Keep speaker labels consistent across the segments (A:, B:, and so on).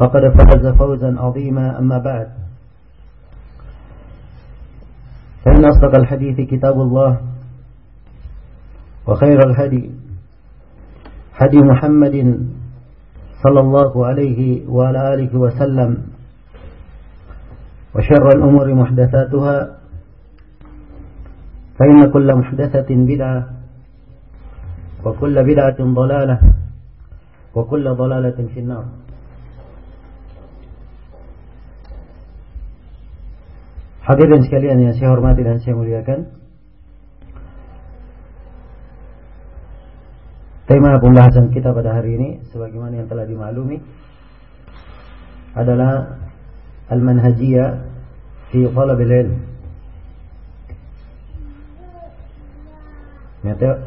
A: فقد فاز فوزا عظيما أما بعد. فإن أصدق الحديث كتاب الله وخير الهدي هدي محمد صلى الله عليه وعلى آله وسلم وشر الأمور محدثاتها فإن كل محدثة بدعة وكل بدعة ضلالة وكل ضلالة في النار. Hadirin sekalian yang saya hormati dan saya muliakan. Tema pembahasan kita pada hari ini Sebagaimana yang telah dimaklumi Adalah Al-Manhajiyah Fi Talabil Ilm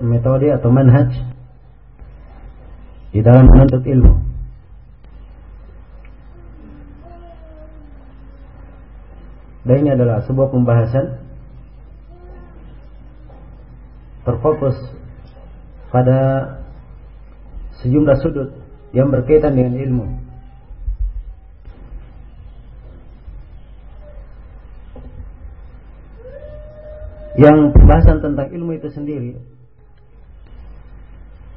A: Metode atau manhaj Di dalam menuntut ilmu Dan ini adalah sebuah pembahasan terfokus pada sejumlah sudut yang berkaitan dengan ilmu. Yang pembahasan tentang ilmu itu sendiri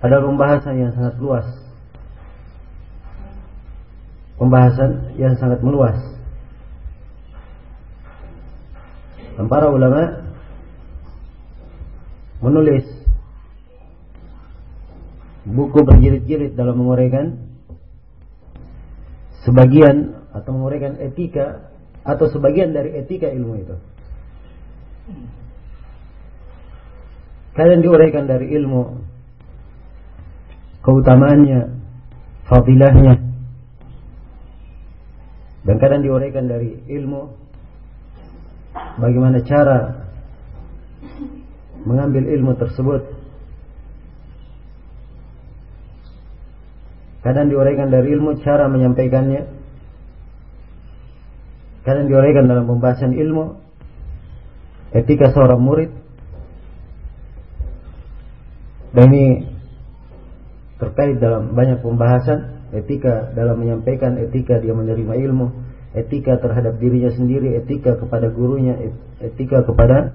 A: adalah pembahasan yang sangat luas. Pembahasan yang sangat meluas. Dan para ulama menulis buku berjilid-jilid dalam menguraikan sebagian atau menguraikan etika atau sebagian dari etika ilmu itu. Kadang diuraikan dari ilmu keutamaannya, fadilahnya, dan kadang diuraikan dari ilmu bagaimana cara mengambil ilmu tersebut. Kadang diuraikan dari ilmu cara menyampaikannya. Kadang diuraikan dalam pembahasan ilmu etika seorang murid. Dan ini terkait dalam banyak pembahasan etika dalam menyampaikan etika dia menerima ilmu etika terhadap dirinya sendiri, etika kepada gurunya, etika kepada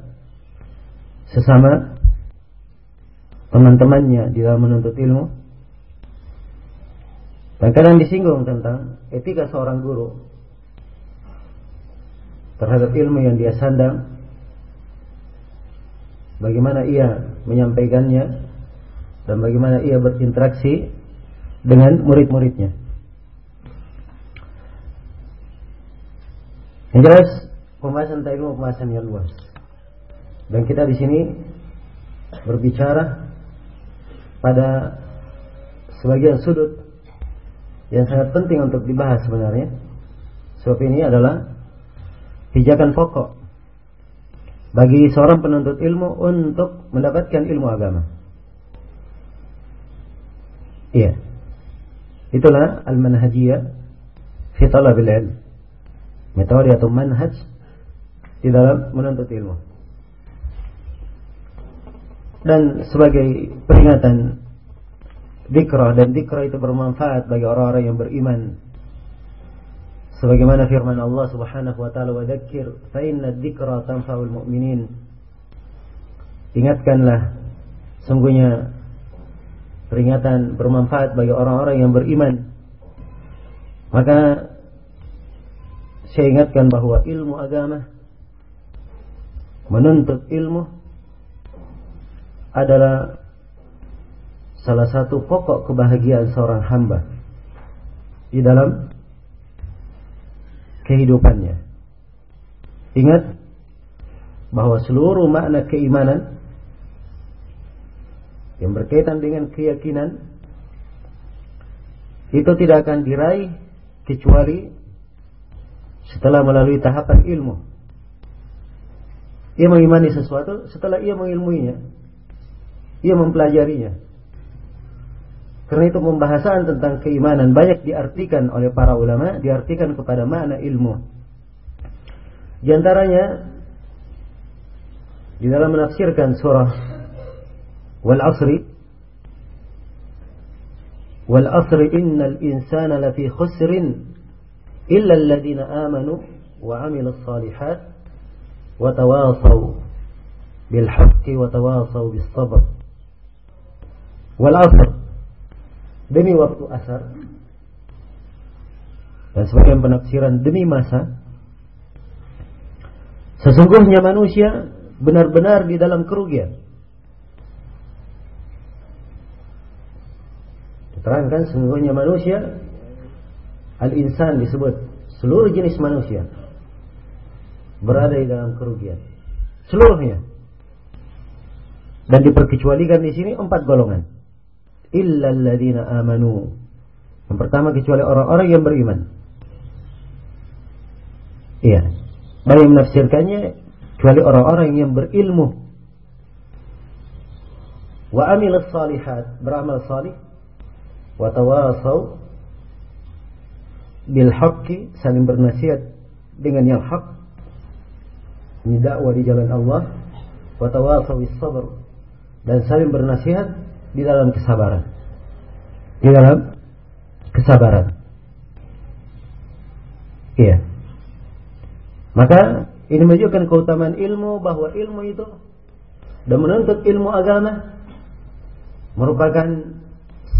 A: sesama teman-temannya di dalam menuntut ilmu. Dan kadang disinggung tentang etika seorang guru terhadap ilmu yang dia sandang, bagaimana ia menyampaikannya dan bagaimana ia berinteraksi dengan murid-muridnya. Yang jelas pembahasan tentang ilmu pembahasan yang luas. Dan kita di sini berbicara pada sebagian sudut yang sangat penting untuk dibahas sebenarnya. Sebab ini adalah pijakan pokok bagi seorang penuntut ilmu untuk mendapatkan ilmu agama. Iya. Itulah al-manhajiyah fi talabil ilm metode atau manhaj di dalam menuntut ilmu. Dan sebagai peringatan dikrah dan dikrah itu bermanfaat bagi orang-orang yang beriman. Sebagaimana firman Allah Subhanahu wa taala wa dzakir fa inna dzikra tanfa'ul mu'minin. Ingatkanlah sungguhnya peringatan bermanfaat bagi orang-orang yang beriman. Maka saya ingatkan bahwa ilmu agama menuntut ilmu adalah salah satu pokok kebahagiaan seorang hamba di dalam kehidupannya. Ingat bahwa seluruh makna keimanan yang berkaitan dengan keyakinan itu tidak akan diraih kecuali setelah melalui tahapan ilmu. Ia mengimani sesuatu setelah ia mengilmuinya. Ia mempelajarinya. Karena itu pembahasan tentang keimanan banyak diartikan oleh para ulama, diartikan kepada makna ilmu. Di antaranya di dalam menafsirkan surah Wal Asri Wal Asri innal insana lafi khusrin illa alladziina amanu wa 'amilus shalihat wa tawasaw bil haqqi demi waktu asar dan sebagian penafsiran demi masa sesungguhnya manusia benar-benar di dalam kerugian. Diterangkan sesungguhnya manusia Al-insan disebut seluruh jenis manusia berada di dalam kerugian. Seluruhnya. Dan diperkecualikan di sini empat golongan. Illa alladhina amanu. Yang pertama kecuali orang-orang yang beriman. Iya. Bagi menafsirkannya kecuali orang-orang yang berilmu. Wa amil salihat, beramal salih. Wa tawasaw bil haqqi saling bernasihat dengan yang hak. Ini dakwah di jalan Allah wa tawasaw sabr dan saling bernasihat di dalam kesabaran. Di dalam kesabaran. Iya. Maka ini menunjukkan keutamaan ilmu bahwa ilmu itu dan menuntut ilmu agama merupakan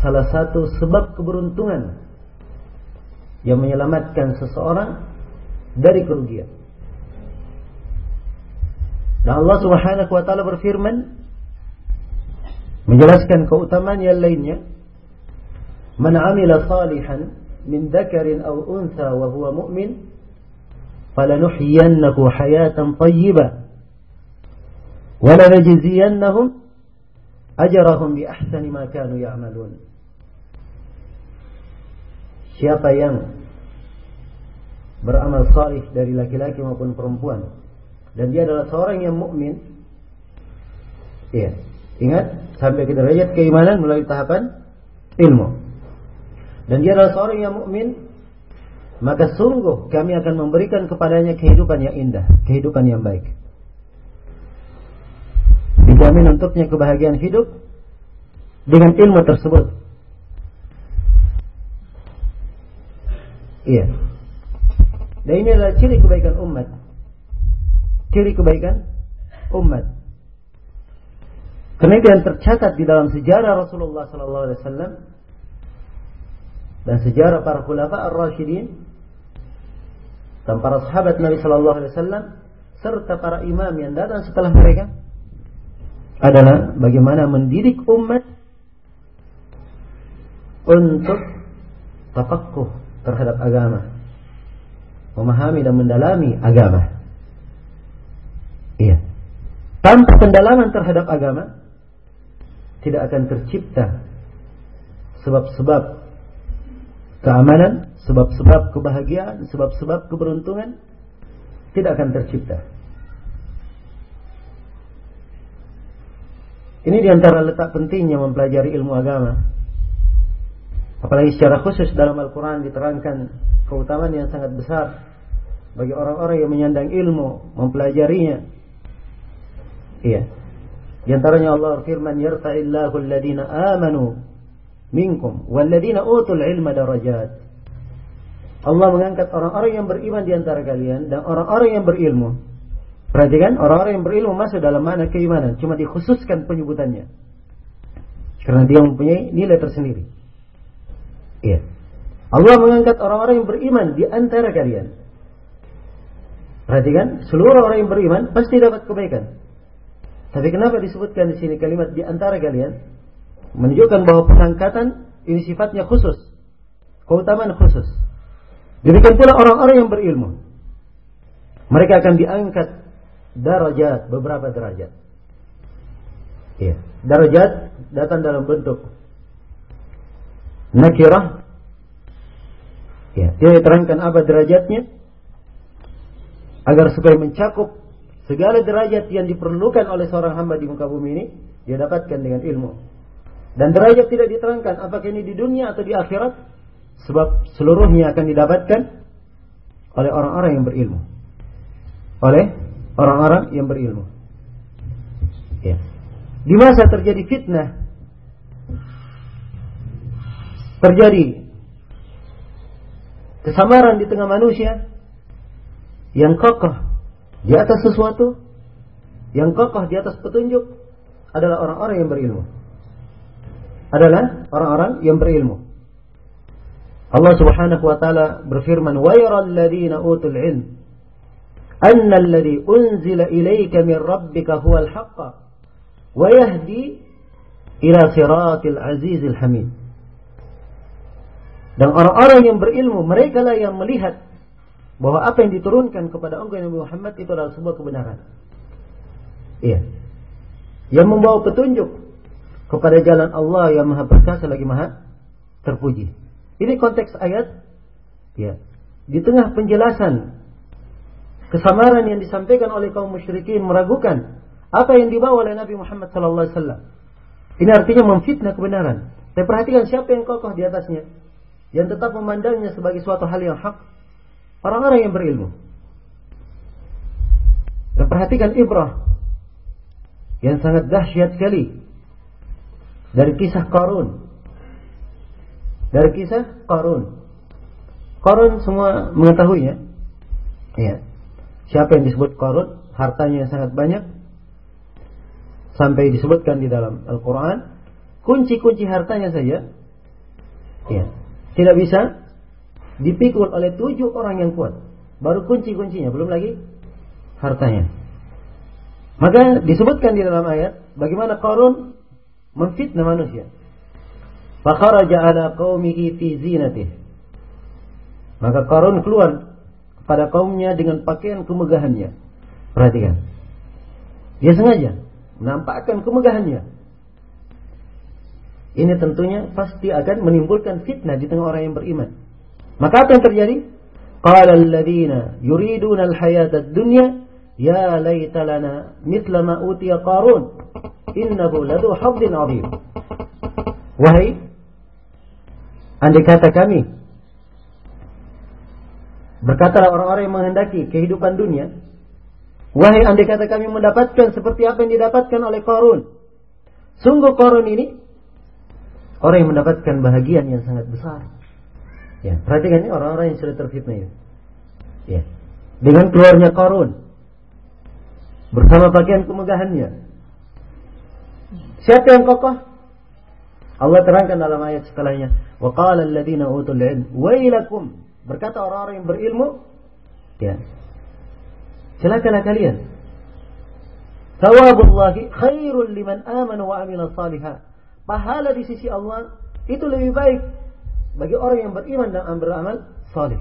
A: salah satu sebab keberuntungan yang menyelamatkan seseorang dari kerugian. Dan Allah Subhanahu wa taala berfirman menjelaskan keutamaan yang lainnya, "Man 'amila salihan min dzakarin aw untha wa huwa mu'min, falanuhyiyannahu hayatan thayyibah wa lanajziyannahum ajrahum bi ahsani ma kanu ya'malun." Siapa yang beramal salih dari laki-laki maupun perempuan dan dia adalah seorang yang mukmin ya ingat sampai ke derajat keimanan melalui tahapan ilmu. Dan dia adalah seorang yang mukmin maka sungguh kami akan memberikan kepadanya kehidupan yang indah kehidupan yang baik. Dijamin untuknya kebahagiaan hidup dengan ilmu tersebut Iya. Dan ini adalah ciri kebaikan umat. Ciri kebaikan umat. Karena yang tercatat di dalam sejarah Rasulullah wasallam dan sejarah para khulafa ar-rasyidin dan para sahabat Nabi sallallahu alaihi wasallam serta para imam yang datang setelah mereka adalah bagaimana mendidik umat untuk tafakkuh terhadap agama. Memahami dan mendalami agama. Iya. Tanpa pendalaman terhadap agama, tidak akan tercipta sebab-sebab keamanan, sebab-sebab kebahagiaan, sebab-sebab keberuntungan, tidak akan tercipta. Ini di antara letak pentingnya mempelajari ilmu agama. Apalagi secara khusus dalam Al-Quran diterangkan keutamaan yang sangat besar bagi orang-orang yang menyandang ilmu, mempelajarinya. Iya. Di antaranya Allah firman yarfa'illahu alladhina amanu minkum walladhina utul ilma darajat. Allah mengangkat orang-orang yang beriman di antara kalian dan orang-orang yang berilmu. Perhatikan, orang-orang yang berilmu masuk dalam mana keimanan, cuma dikhususkan penyebutannya. Karena dia mempunyai nilai tersendiri. Iya. Allah mengangkat orang-orang yang beriman di antara kalian. Perhatikan, seluruh orang yang beriman pasti dapat kebaikan. Tapi kenapa disebutkan di sini kalimat di antara kalian? Menunjukkan bahwa pengangkatan ini sifatnya khusus. Keutamaan khusus. Demikian pula orang-orang yang berilmu. Mereka akan diangkat darajat, beberapa derajat. Iya. Darajat datang dalam bentuk nakirah. Ya, dia diterangkan apa derajatnya agar supaya mencakup segala derajat yang diperlukan oleh seorang hamba di muka bumi ini dia dapatkan dengan ilmu. Dan derajat tidak diterangkan apakah ini di dunia atau di akhirat sebab seluruhnya akan didapatkan oleh orang-orang yang berilmu. Oleh orang-orang yang berilmu. Ya. Di masa terjadi fitnah terjadi kesamaran di tengah manusia yang kokoh di atas sesuatu yang kokoh di atas petunjuk adalah orang-orang yang berilmu. Adalah orang-orang yang berilmu. Allah Subhanahu wa taala berfirman, "Wa yaral ladzina utul ilm anna alladhi unzila ilayka min rabbika huwal haqq wa yahdi ila siratil azizil hamid." Dan orang-orang yang berilmu, mereka lah yang melihat bahwa apa yang diturunkan kepada engkau Nabi Muhammad itu adalah sebuah kebenaran. Iya. Yang membawa petunjuk kepada jalan Allah yang Maha Perkasa lagi Maha terpuji. Ini konteks ayat ya. Di tengah penjelasan kesamaran yang disampaikan oleh kaum musyrikin meragukan apa yang dibawa oleh Nabi Muhammad sallallahu alaihi wasallam. Ini artinya memfitnah kebenaran. Tapi perhatikan siapa yang kokoh di atasnya. Yang tetap memandangnya sebagai suatu hal yang hak Orang-orang yang berilmu. Dan perhatikan ibrah yang sangat dahsyat sekali dari kisah Qarun. Dari kisah Qarun. Qarun semua mengetahuinya. Ya. Siapa yang disebut Qarun? Hartanya sangat banyak. Sampai disebutkan di dalam Al-Quran. Kunci-kunci hartanya saja. Ya. Tidak bisa dipikul oleh tujuh orang yang kuat. Baru kunci-kuncinya, belum lagi hartanya. Maka disebutkan di dalam ayat bagaimana Qarun memfitnah manusia. Fakharaja ala qaumihi fi zinatih. Maka Qarun keluar kepada kaumnya dengan pakaian kemegahannya. Perhatikan. Dia sengaja menampakkan kemegahannya. Ini tentunya pasti akan menimbulkan fitnah di tengah orang yang beriman. Maka apa yang terjadi? Qala alladziina yuriduna al-hayata ad-dunya ya laita lana mithla ma utiya Qarun innahu ladu hadzin 'adzim. Wahai andai kata kami berkatalah orang-orang yang menghendaki kehidupan dunia wahai andai kata kami mendapatkan seperti apa yang didapatkan oleh Qarun sungguh Qarun ini orang yang mendapatkan bahagian yang sangat besar Ya, perhatikan ini orang-orang yang sudah terfitnah itu. Ya. Dengan keluarnya Qarun bersama pakaian kemegahannya. Siapa yang kokoh? Allah terangkan dalam ayat setelahnya, "Wa qala alladziina utul 'ilm wailakum." Berkata orang-orang yang berilmu, ya. Celakalah kalian. Thawabullahi khairul liman amana wa amila salihah. Pahala di sisi Allah itu lebih baik bagi orang yang beriman dan beramal saleh.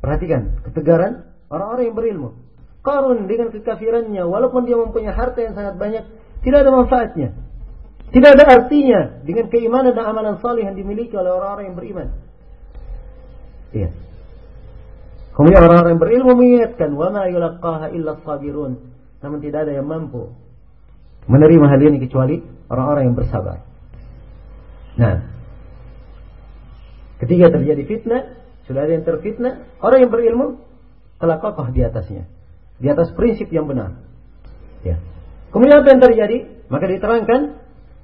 A: Perhatikan ketegaran orang-orang yang berilmu. Karun dengan kekafirannya, walaupun dia mempunyai harta yang sangat banyak, tidak ada manfaatnya. Tidak ada artinya dengan keimanan dan amalan saleh yang dimiliki oleh orang-orang yang beriman. Iya. Kemudian orang-orang yang berilmu mengingatkan, "Wa ma yulaqqaha illa sabirun." Namun tidak ada yang mampu menerima hal ini kecuali orang-orang yang bersabar. Nah, Ketika terjadi fitnah, sudah ada yang terfitnah, orang yang berilmu telah kokoh di atasnya. Di atas prinsip yang benar. Ya. Kemudian apa yang terjadi? Maka diterangkan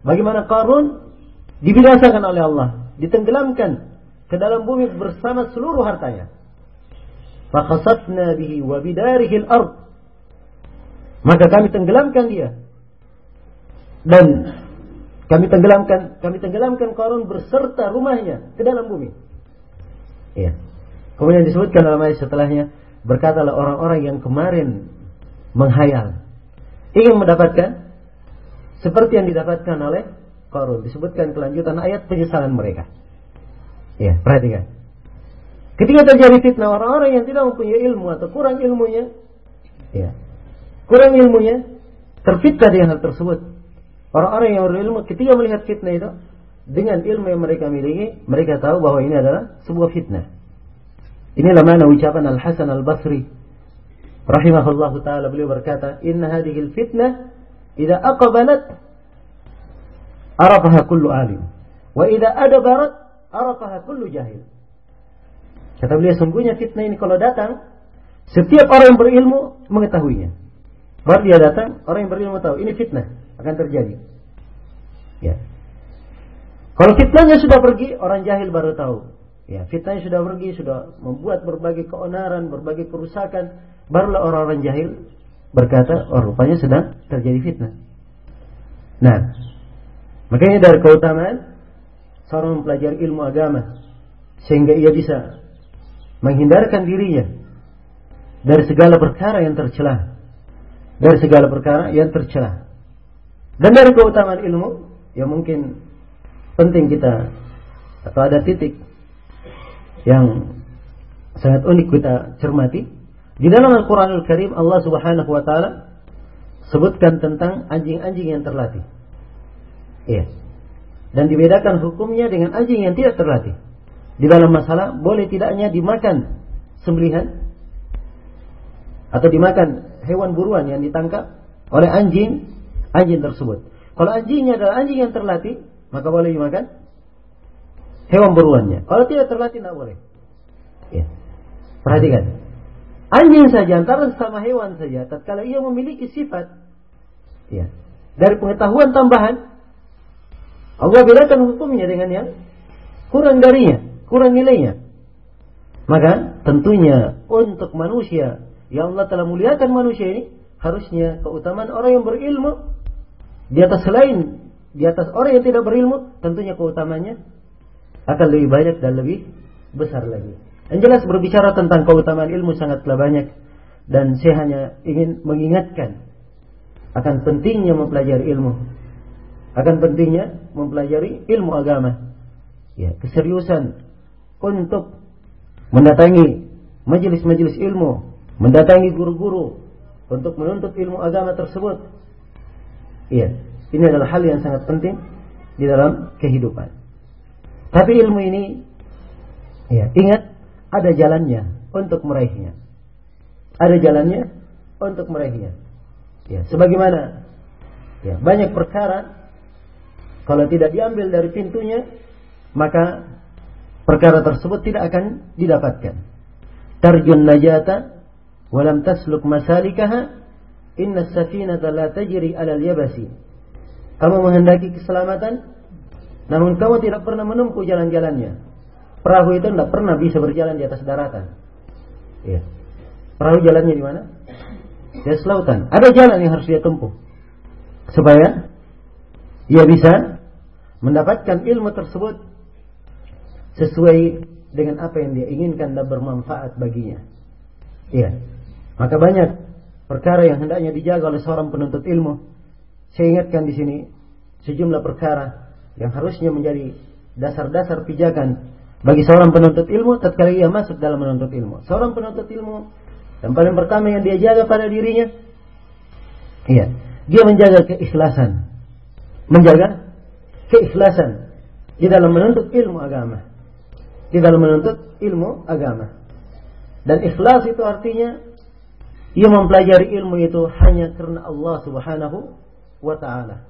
A: bagaimana Qarun dibinasakan oleh Allah, ditenggelamkan ke dalam bumi bersama seluruh hartanya. Fakhasatna bihi wa bidarihi al-ard. Maka kami tenggelamkan dia. Dan kami tenggelamkan kami tenggelamkan Qarun berserta rumahnya ke dalam bumi. Iya. Kemudian disebutkan dalam ayat setelahnya, berkatalah orang-orang yang kemarin menghayal ingin mendapatkan seperti yang didapatkan oleh Qarun. Disebutkan kelanjutan ayat penyesalan mereka. Ya, perhatikan. Ketika terjadi fitnah orang-orang yang tidak mempunyai ilmu atau kurang ilmunya, ya, kurang ilmunya, terfitnah dengan hal tersebut. Orang-orang yang berilmu ketika melihat fitnah itu, dengan ilmu yang mereka miliki, mereka tahu bahwa ini adalah sebuah fitnah. Inilah mana ucapan Al Hasan Al Basri rahimahullah taala beliau berkata, "Inna hadhihi al-fitnah idza aqbalat arafaha kullu alim, wa idza adbarat arafaha kullu jahil." Kata beliau, sungguhnya fitnah ini kalau datang, setiap orang yang berilmu mengetahuinya. Baru dia datang, orang yang berilmu tahu ini fitnah akan terjadi. Ya. Kalau fitnahnya sudah pergi, orang jahil baru tahu. Ya, fitnahnya sudah pergi, sudah membuat berbagai keonaran, berbagai kerusakan, barulah orang-orang jahil berkata, oh rupanya sedang terjadi fitnah. Nah, makanya dari keutamaan seorang mempelajari ilmu agama sehingga ia bisa menghindarkan dirinya dari segala perkara yang tercela, dari segala perkara yang tercela. Dan dari keutamaan ilmu yang mungkin penting kita atau ada titik yang sangat unik kita cermati di dalam Al-Qur'anul Karim Allah Subhanahu wa taala sebutkan tentang anjing-anjing yang terlatih. Iya. Dan dibedakan hukumnya dengan anjing yang tidak terlatih. Di dalam masalah boleh tidaknya dimakan sembelihan atau dimakan hewan buruan yang ditangkap oleh anjing anjing tersebut. Kalau anjingnya adalah anjing yang terlatih, maka boleh dimakan hewan buruannya. Kalau tidak terlatih tidak boleh. Ya. Perhatikan. Anjing saja antara sama hewan saja, tatkala ia memiliki sifat ya, dari pengetahuan tambahan, Allah bedakan hukumnya dengan yang kurang darinya, kurang nilainya. Maka tentunya untuk manusia yang Allah telah muliakan manusia ini harusnya keutamaan orang yang berilmu di atas selain di atas orang yang tidak berilmu, tentunya keutamanya akan lebih banyak dan lebih besar lagi. Yang jelas berbicara tentang keutamaan ilmu sangatlah banyak dan saya hanya ingin mengingatkan akan pentingnya mempelajari ilmu. Akan pentingnya mempelajari ilmu agama. Ya, keseriusan untuk mendatangi majelis-majelis ilmu, mendatangi guru-guru untuk menuntut ilmu agama tersebut. Iya, ini adalah hal yang sangat penting di dalam kehidupan. Tapi ilmu ini, ya, ingat ada jalannya untuk meraihnya. Ada jalannya untuk meraihnya. Ya, sebagaimana ya, banyak perkara kalau tidak diambil dari pintunya, maka perkara tersebut tidak akan didapatkan. Tarjun najata walam tasluk masalikaha inna safinata la tajri alal yabasi kamu menghendaki keselamatan, namun kamu tidak pernah menempuh jalan-jalannya. Perahu itu tidak pernah bisa berjalan di atas daratan. Ya. Perahu jalannya di mana? Di atas lautan. Ada jalan yang harus dia tempuh. Supaya ia bisa mendapatkan ilmu tersebut sesuai dengan apa yang dia inginkan dan bermanfaat baginya. Iya. Maka banyak perkara yang hendaknya dijaga oleh seorang penuntut ilmu saya ingatkan di sini sejumlah perkara yang harusnya menjadi dasar-dasar pijakan bagi seorang penuntut ilmu tatkala ia masuk dalam menuntut ilmu. Seorang penuntut ilmu yang paling pertama yang dia jaga pada dirinya iya, dia menjaga keikhlasan. Menjaga keikhlasan di dalam menuntut ilmu agama. Di dalam menuntut ilmu agama. Dan ikhlas itu artinya ia mempelajari ilmu itu hanya karena Allah Subhanahu wa taala.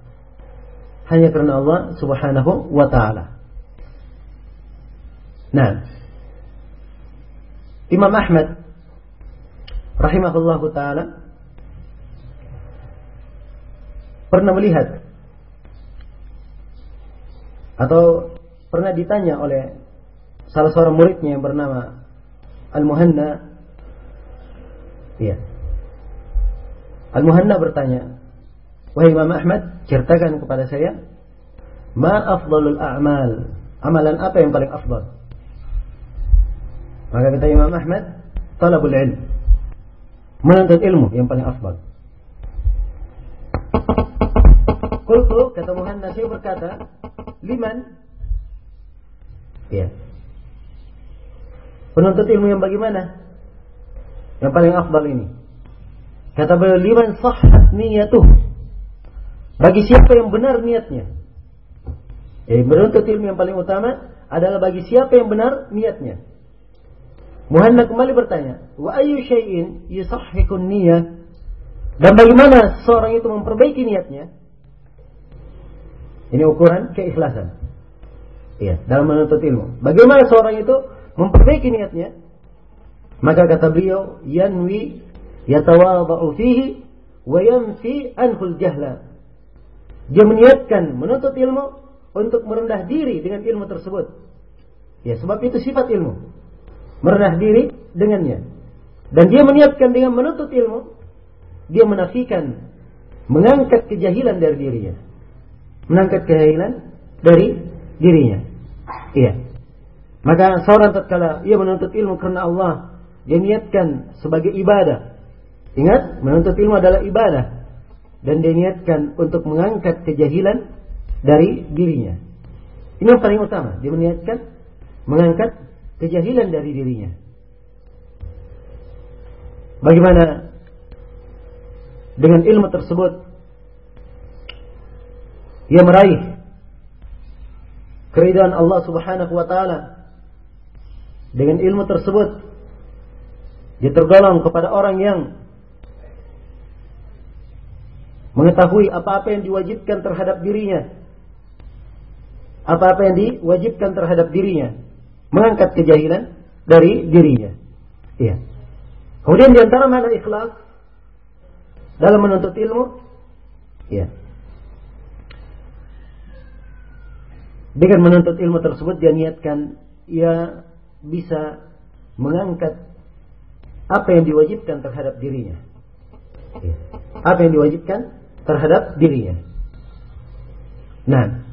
A: Hanya karena Allah Subhanahu wa taala. Nah, Imam Ahmad rahimahullah taala pernah melihat atau pernah ditanya oleh salah seorang muridnya yang bernama Al-Muhanna Iya. Al-Muhanna bertanya, "Wahai Imam Ahmad, ceritakan kepada saya, ma afdalul a'mal? Amalan apa yang paling afdal?" Maka kata Imam Ahmad, talabul ilm. Menuntut ilmu yang paling afdal. Kultu, kata Muhammad saya berkata, liman? Ya. Penuntut ilmu yang bagaimana? Yang paling afdal ini. Kata beliau, liman sahhat niyatuh. Bagi siapa yang benar niatnya. Jadi menuntut ilmu yang paling utama adalah bagi siapa yang benar niatnya. Muhammad kembali bertanya, wa ayu syai'in yusahhikun niyah? Dan bagaimana seorang itu memperbaiki niatnya? Ini ukuran keikhlasan. Ya, dalam menuntut ilmu. Bagaimana seorang itu memperbaiki niatnya? Maka kata beliau, yanwi yatawadha'u fihi wa yanfi anhul jahla. Dia meniatkan menuntut ilmu untuk merendah diri dengan ilmu tersebut. Ya, sebab itu sifat ilmu merendah diri dengannya. Dan dia meniatkan dengan menuntut ilmu, dia menafikan, mengangkat kejahilan dari dirinya. Mengangkat kejahilan dari dirinya. Iya. Maka seorang tatkala ia menuntut ilmu karena Allah, dia niatkan sebagai ibadah. Ingat, menuntut ilmu adalah ibadah. Dan dia niatkan untuk mengangkat kejahilan dari dirinya. Ini yang paling utama. Dia meniatkan mengangkat kejahilan dari dirinya. Bagaimana dengan ilmu tersebut ia meraih keridhaan Allah Subhanahu wa taala dengan ilmu tersebut dia tergolong kepada orang yang mengetahui apa-apa yang diwajibkan terhadap dirinya apa-apa yang diwajibkan terhadap dirinya mengangkat kejahilan dari dirinya. Iya. Kemudian di antara makna ikhlas dalam menuntut ilmu, ya. Dengan menuntut ilmu tersebut dia niatkan ia bisa mengangkat apa yang diwajibkan terhadap dirinya. Ya. Apa yang diwajibkan terhadap dirinya. Nah,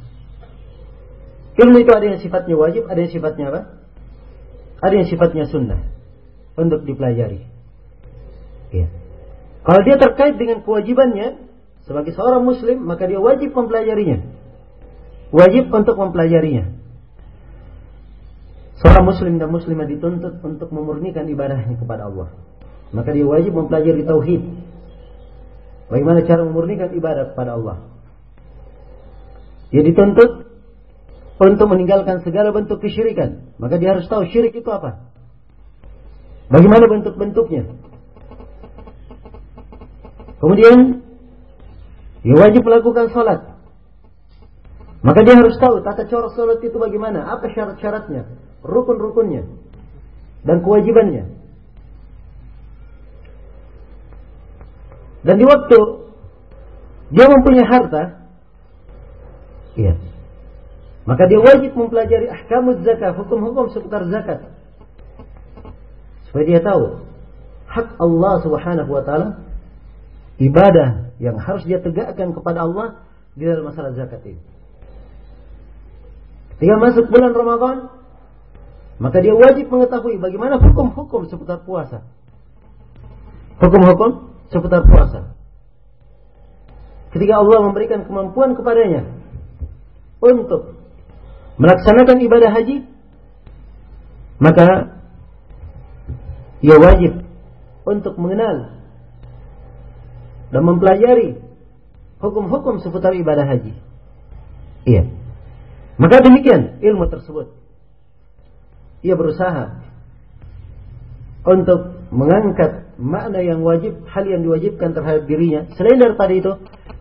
A: Ilmu itu ada yang sifatnya wajib, ada yang sifatnya apa? Ada yang sifatnya sunnah untuk dipelajari. Ya. Kalau dia terkait dengan kewajibannya sebagai seorang muslim, maka dia wajib mempelajarinya. Wajib untuk mempelajarinya. Seorang muslim dan muslimah dituntut untuk memurnikan ibadahnya kepada Allah. Maka dia wajib mempelajari tauhid. Bagaimana cara memurnikan ibadah kepada Allah? Dia dituntut untuk meninggalkan segala bentuk kesyirikan. Maka dia harus tahu syirik itu apa. Bagaimana bentuk-bentuknya. Kemudian dia wajib melakukan sholat. Maka dia harus tahu tata cara sholat itu bagaimana, apa syarat-syaratnya, rukun-rukunnya, dan kewajibannya. Dan di waktu dia mempunyai harta, iya, maka dia wajib mempelajari ahkamuz zakat, hukum-hukum seputar zakat. Supaya dia tahu hak Allah Subhanahu wa taala ibadah yang harus dia tegakkan kepada Allah di dalam masalah zakat ini. Ketika masuk bulan Ramadan, maka dia wajib mengetahui bagaimana hukum-hukum seputar puasa. Hukum-hukum seputar puasa. Ketika Allah memberikan kemampuan kepadanya untuk melaksanakan ibadah haji, maka ia wajib untuk mengenal dan mempelajari hukum-hukum seputar ibadah haji. Iya. Maka demikian ilmu tersebut. Ia berusaha untuk mengangkat makna yang wajib, hal yang diwajibkan terhadap dirinya. Selain daripada itu,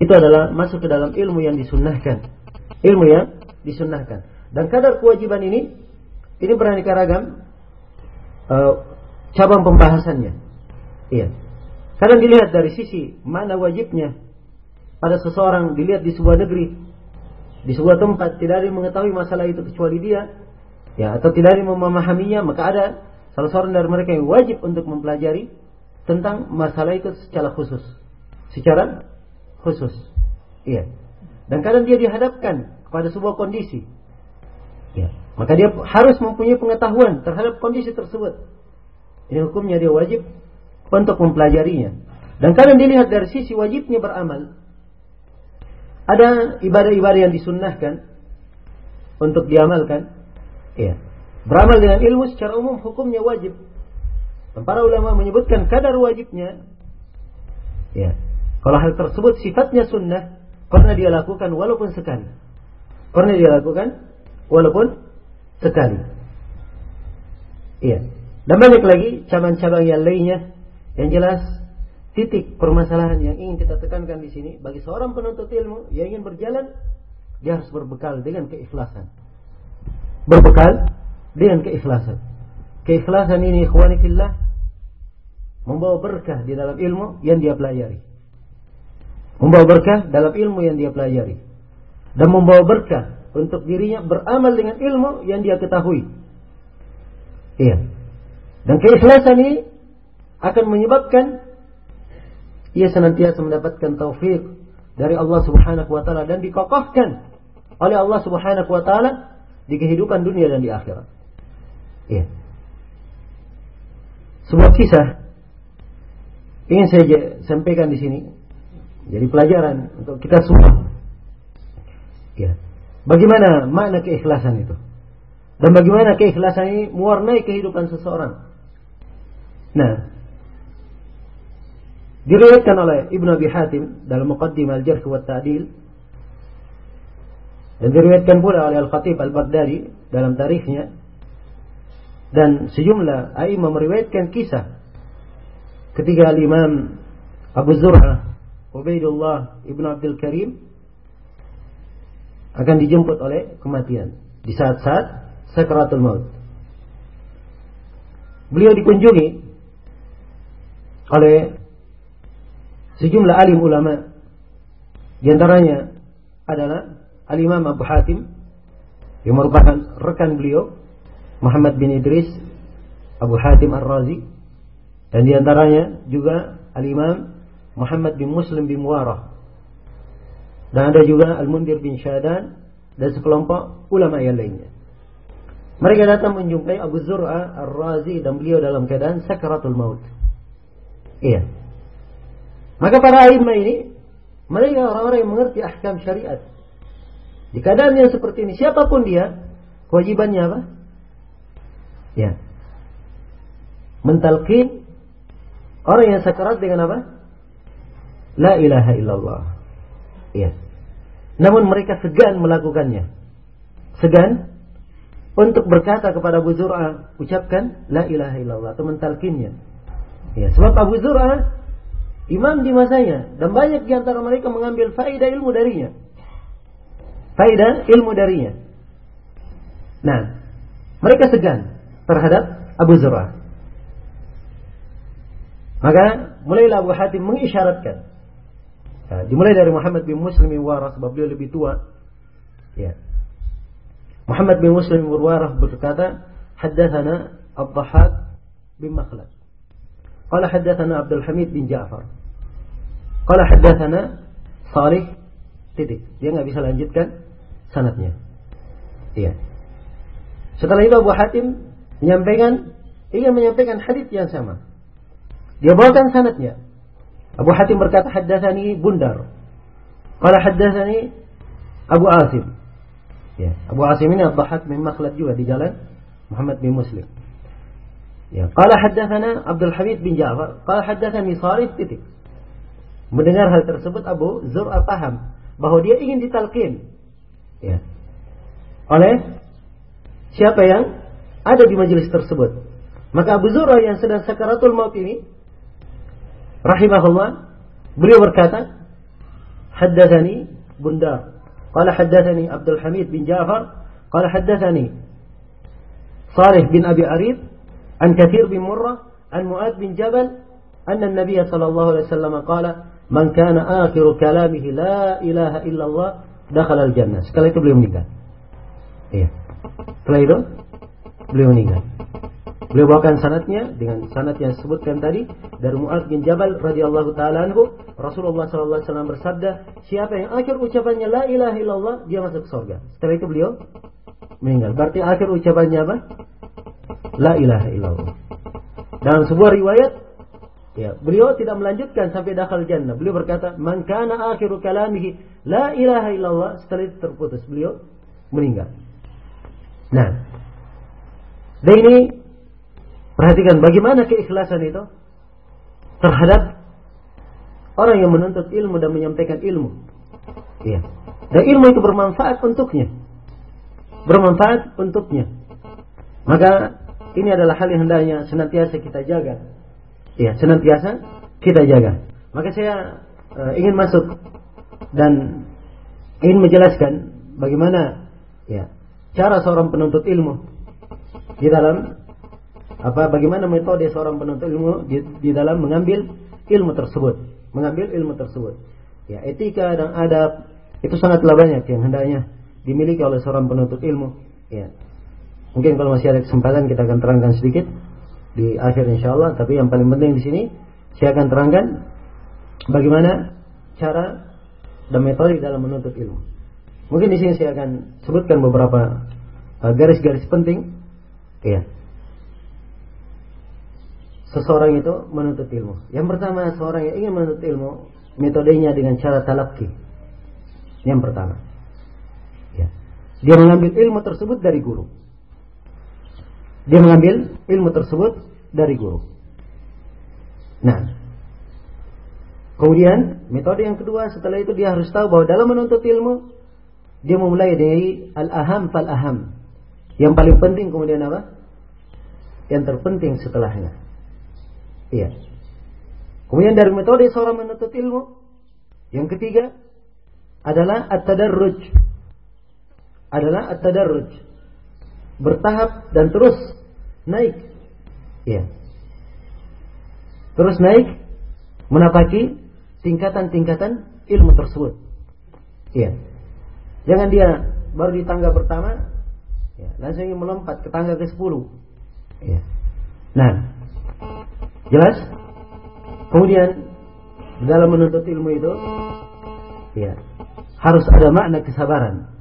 A: itu adalah masuk ke dalam ilmu yang disunnahkan. Ilmu yang disunnahkan. Dan kadar kewajiban ini ini beraneka ragam. Uh, cabang pembahasannya. Iya. Kadang dilihat dari sisi mana wajibnya pada seseorang dilihat di sebuah negeri, di sebuah tempat tidak ada yang mengetahui masalah itu kecuali dia, ya atau tidak ada yang memahaminya, maka ada salah seorang dari mereka yang wajib untuk mempelajari tentang masalah itu secara khusus, secara khusus. Iya. Dan kadang dia dihadapkan kepada sebuah kondisi, ya maka dia harus mempunyai pengetahuan terhadap kondisi tersebut. Ini hukumnya dia wajib untuk mempelajarinya. Dan kadang dilihat dari sisi wajibnya beramal. Ada ibadah-ibadah yang disunnahkan untuk diamalkan. Ya. Beramal dengan ilmu secara umum hukumnya wajib. Dan para ulama menyebutkan kadar wajibnya. Ya. Kalau hal tersebut sifatnya sunnah, pernah dia lakukan walaupun sekali. Pernah dia lakukan walaupun sekali. Iya. Dan banyak lagi cabang-cabang yang lainnya yang jelas titik permasalahan yang ingin kita tekankan di sini bagi seorang penuntut ilmu yang ingin berjalan dia harus berbekal dengan keikhlasan. Berbekal dengan keikhlasan. Keikhlasan ini ikhwani fillah membawa berkah di dalam ilmu yang dia pelajari. Membawa berkah dalam ilmu yang dia pelajari. Dan membawa berkah untuk dirinya beramal dengan ilmu yang dia ketahui. Iya. Dan keikhlasan ini akan menyebabkan ia senantiasa mendapatkan taufik dari Allah Subhanahu wa taala dan dikokohkan oleh Allah Subhanahu wa taala di kehidupan dunia dan di akhirat. Iya. Sebuah kisah ingin saya sampaikan di sini jadi pelajaran untuk kita semua. Ya. Bagaimana makna keikhlasan itu? Dan bagaimana keikhlasan ini mewarnai kehidupan seseorang? Nah, Diriwayatkan oleh Ibnu Abi Hatim dalam Muqaddim Al-Jarh wa Ta'dil dan diriwayatkan pula oleh Al-Khatib Al-Baghdadi dalam tarikhnya dan sejumlah aimah meriwayatkan kisah ketika Imam Abu Zur'ah Ubaidullah Ibnu Abdul Karim akan dijemput oleh kematian di saat-saat sakaratul maut. Beliau dikunjungi oleh sejumlah alim ulama di antaranya adalah Al-Imam Abu Hatim yang merupakan rekan beliau Muhammad bin Idris Abu Hatim Ar-Razi dan di antaranya juga Al-Imam Muhammad bin Muslim bin Muwarah dan ada juga Al-Mundir bin Syadan dan sekelompok ulama yang lainnya. Mereka datang menjumpai Abu Zur'a Ar-Razi dan beliau dalam keadaan sakaratul maut. Iya. Maka para imam ini mereka orang-orang yang mengerti ahkam syariat. Di keadaan yang seperti ini siapa pun dia, kewajibannya apa? Ya. Mentalkin orang yang sakarat dengan apa? La ilaha illallah. Ya. Namun mereka segan melakukannya. Segan untuk berkata kepada Abu Zur'ah, ucapkan la ilaha illallah atau mentalkinnya. Ya, sebab Abu Zur'ah imam di masanya dan banyak di antara mereka mengambil faedah ilmu darinya. Faedah ilmu darinya. Nah, mereka segan terhadap Abu Zur'ah. Maka mulailah Abu Hatim mengisyaratkan. Ya, dimulai dari Muhammad bin Muslim bin Warah sebab beliau lebih tua. Ya. Muhammad bin Muslim bin Warah berkata, "Haddatsana Abdahak bin Makhlad." Qala haddatsana Abdul Hamid bin Ja'far. Qala haddatsana Salih titik. Dia nggak bisa lanjutkan sanatnya. Iya. Setelah itu Abu Hatim menyampaikan ingin menyampaikan hadis yang sama. Dia bawakan sanatnya. Abu Hatim berkata haddatsani Bundar. Qala haddatsani Abu Asim. Ya, Abu Asim ini Abdahak bin Makhlad juga di jalan Muhammad bin Muslim. Ya, qala haddatsana Abdul Hamid bin Ja'far, qala haddatsani Sarif titik. Mendengar hal tersebut Abu Zur'a paham bahwa dia ingin ditalkin. Ya. Oleh siapa yang ada di majelis tersebut. Maka Abu Zura yang sedang sakaratul maut ini rahimahullah beliau berkata haddathani Bundar qala haddathani Abdul Hamid bin Ja'far qala haddathani Salih bin Abi Arif an Kathir bin Murrah an Mu'ad bin Jabal anna an-nabiy sallallahu alaihi wasallam qala man kana akhiru kalamihi la ilaha illallah dakhala al-jannah. Sekali itu beliau meninggal. Iya. Setelah itu beliau meninggal. Beliau bawakan sanatnya dengan sanat yang disebutkan tadi dari Mu'ad bin Jabal radhiyallahu taala anhu, Rasulullah sallallahu alaihi wasallam bersabda, siapa yang akhir ucapannya la ilaha illallah, dia masuk surga. Setelah itu beliau meninggal. Berarti akhir ucapannya apa? La ilaha illallah. Dalam sebuah riwayat Ya, beliau tidak melanjutkan sampai dakal jannah. Beliau berkata, "Man kana akhiru kalamihi la ilaha illallah." Setelah itu terputus, beliau meninggal. Nah, dan ini perhatikan bagaimana keikhlasan itu terhadap orang yang menuntut ilmu dan menyampaikan ilmu. Iya. Dan ilmu itu bermanfaat untuknya. Bermanfaat untuknya. Maka ini adalah hal yang hendaknya senantiasa kita jaga Ya, senantiasa kita jaga. Maka saya uh, ingin masuk dan ingin menjelaskan bagaimana ya cara seorang penuntut ilmu di dalam apa bagaimana metode seorang penuntut ilmu di, di dalam mengambil ilmu tersebut, mengambil ilmu tersebut. Ya, etika dan adab itu sangatlah banyak yang hendaknya dimiliki oleh seorang penuntut ilmu. Ya. Mungkin kalau masih ada kesempatan kita akan terangkan sedikit di akhir insya Allah. Tapi yang paling penting di sini saya akan terangkan bagaimana cara dan metode dalam menuntut ilmu. Mungkin di sini saya akan sebutkan beberapa uh, garis-garis penting. Ya. Seseorang itu menuntut ilmu. Yang pertama, seorang yang ingin menuntut ilmu, metodenya dengan cara talaki. Yang pertama. Ya. Dia mengambil ilmu tersebut dari guru. Dia mengambil ilmu tersebut dari guru. Nah, kemudian metode yang kedua setelah itu dia harus tahu bahwa dalam menuntut ilmu dia memulai dari al-aham fal aham. Yang paling penting kemudian apa? Yang terpenting setelahnya. Iya. Kemudian dari metode seorang menuntut ilmu yang ketiga adalah at-tadarruj. Adalah at-tadarruj bertahap dan terus naik. Ya. Terus naik menapaki tingkatan-tingkatan ilmu tersebut. Ya. Jangan dia baru di tangga pertama ya, langsung ingin melompat ke tangga ke-10. Ya. Nah, jelas? Kemudian dalam menuntut ilmu itu ya, harus ada makna kesabaran.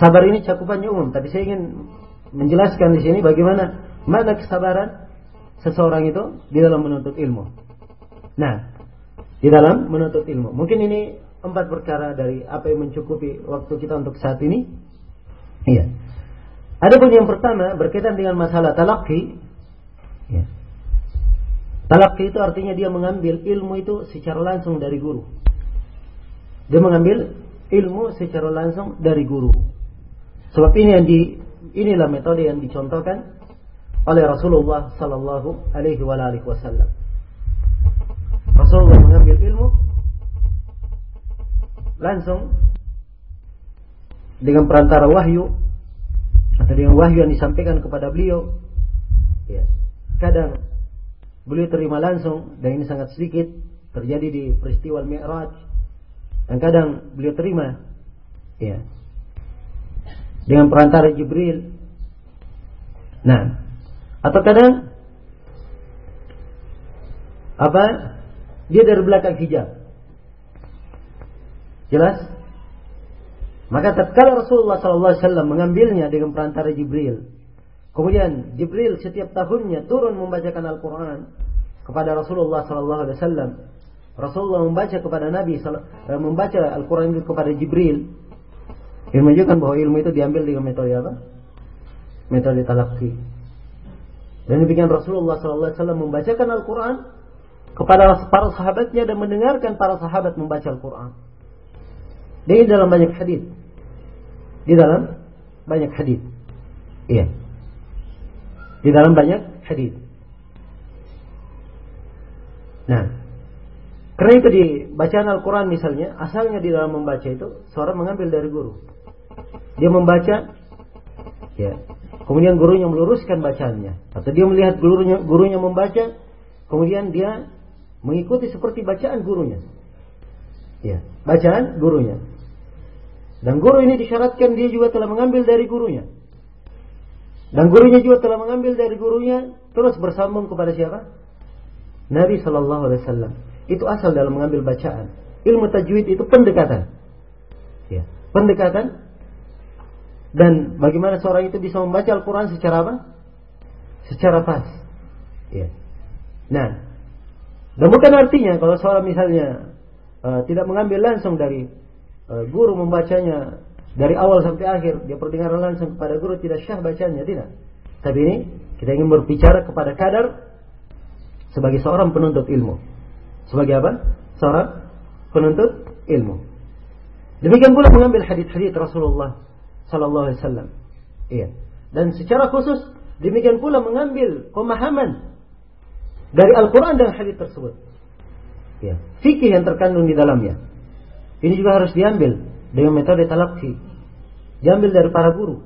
A: Sabar ini cakupannya umum, tapi saya ingin menjelaskan di sini bagaimana mana kesabaran seseorang itu di dalam menuntut ilmu. Nah, di dalam menuntut ilmu. Mungkin ini empat perkara dari apa yang mencukupi waktu kita untuk saat ini. Iya. Ada pun yang pertama berkaitan dengan masalah talaki. Ya. Talaki itu artinya dia mengambil ilmu itu secara langsung dari guru. Dia mengambil ilmu secara langsung dari guru. Sebab ini yang di Inilah metode yang dicontohkan oleh Rasulullah sallallahu alaihi wasallam. Rasulullah mengambil ilmu langsung dengan perantara wahyu atau dengan wahyu yang disampaikan kepada beliau. Ya. Kadang beliau terima langsung dan ini sangat sedikit terjadi di peristiwa Mi'raj. Dan kadang beliau terima ya dengan perantara Jibril. Nah, atau kadang apa? Dia dari belakang hijab. Jelas? Maka tatkala Rasulullah SAW mengambilnya dengan perantara Jibril, kemudian Jibril setiap tahunnya turun membacakan Al-Quran kepada Rasulullah SAW. Rasulullah membaca kepada Nabi eh, membaca Al-Quran kepada Jibril yang menunjukkan bahwa ilmu itu diambil dengan metode apa? Metode talaki. Dan demikian Rasulullah SAW membacakan Al-Quran kepada para sahabatnya dan mendengarkan para sahabat membaca Al-Quran. Di dalam banyak hadis. Di dalam banyak hadis. Iya. Di dalam banyak hadis. Nah, karena itu di bacaan Al-Quran misalnya, asalnya di dalam membaca itu, seorang mengambil dari guru. Dia membaca, ya. Kemudian gurunya meluruskan bacaannya. Atau dia melihat gurunya, gurunya membaca, kemudian dia mengikuti seperti bacaan gurunya. Ya, bacaan gurunya. Dan guru ini disyaratkan dia juga telah mengambil dari gurunya. Dan gurunya juga telah mengambil dari gurunya terus bersambung kepada siapa? Nabi Shallallahu Alaihi Wasallam. Itu asal dalam mengambil bacaan. Ilmu tajwid itu pendekatan. Ya, pendekatan. Dan bagaimana seorang itu bisa membaca Al-Quran secara apa? Secara pas. Ya. Nah, dan bukan artinya kalau seorang misalnya uh, tidak mengambil langsung dari guru membacanya dari awal sampai akhir, dia perdengaran langsung kepada guru tidak syah bacanya, tidak. Tapi ini kita ingin berbicara kepada kadar sebagai seorang penuntut ilmu. Sebagai apa? Seorang penuntut ilmu. Demikian pula mengambil hadis-hadis Rasulullah sallallahu alaihi wasallam. Iya. Dan secara khusus demikian pula mengambil pemahaman dari Al-Quran dan hadis tersebut. Ya. Fikih yang terkandung di dalamnya. Ini juga harus diambil dengan metode talakhi. Diambil dari para guru.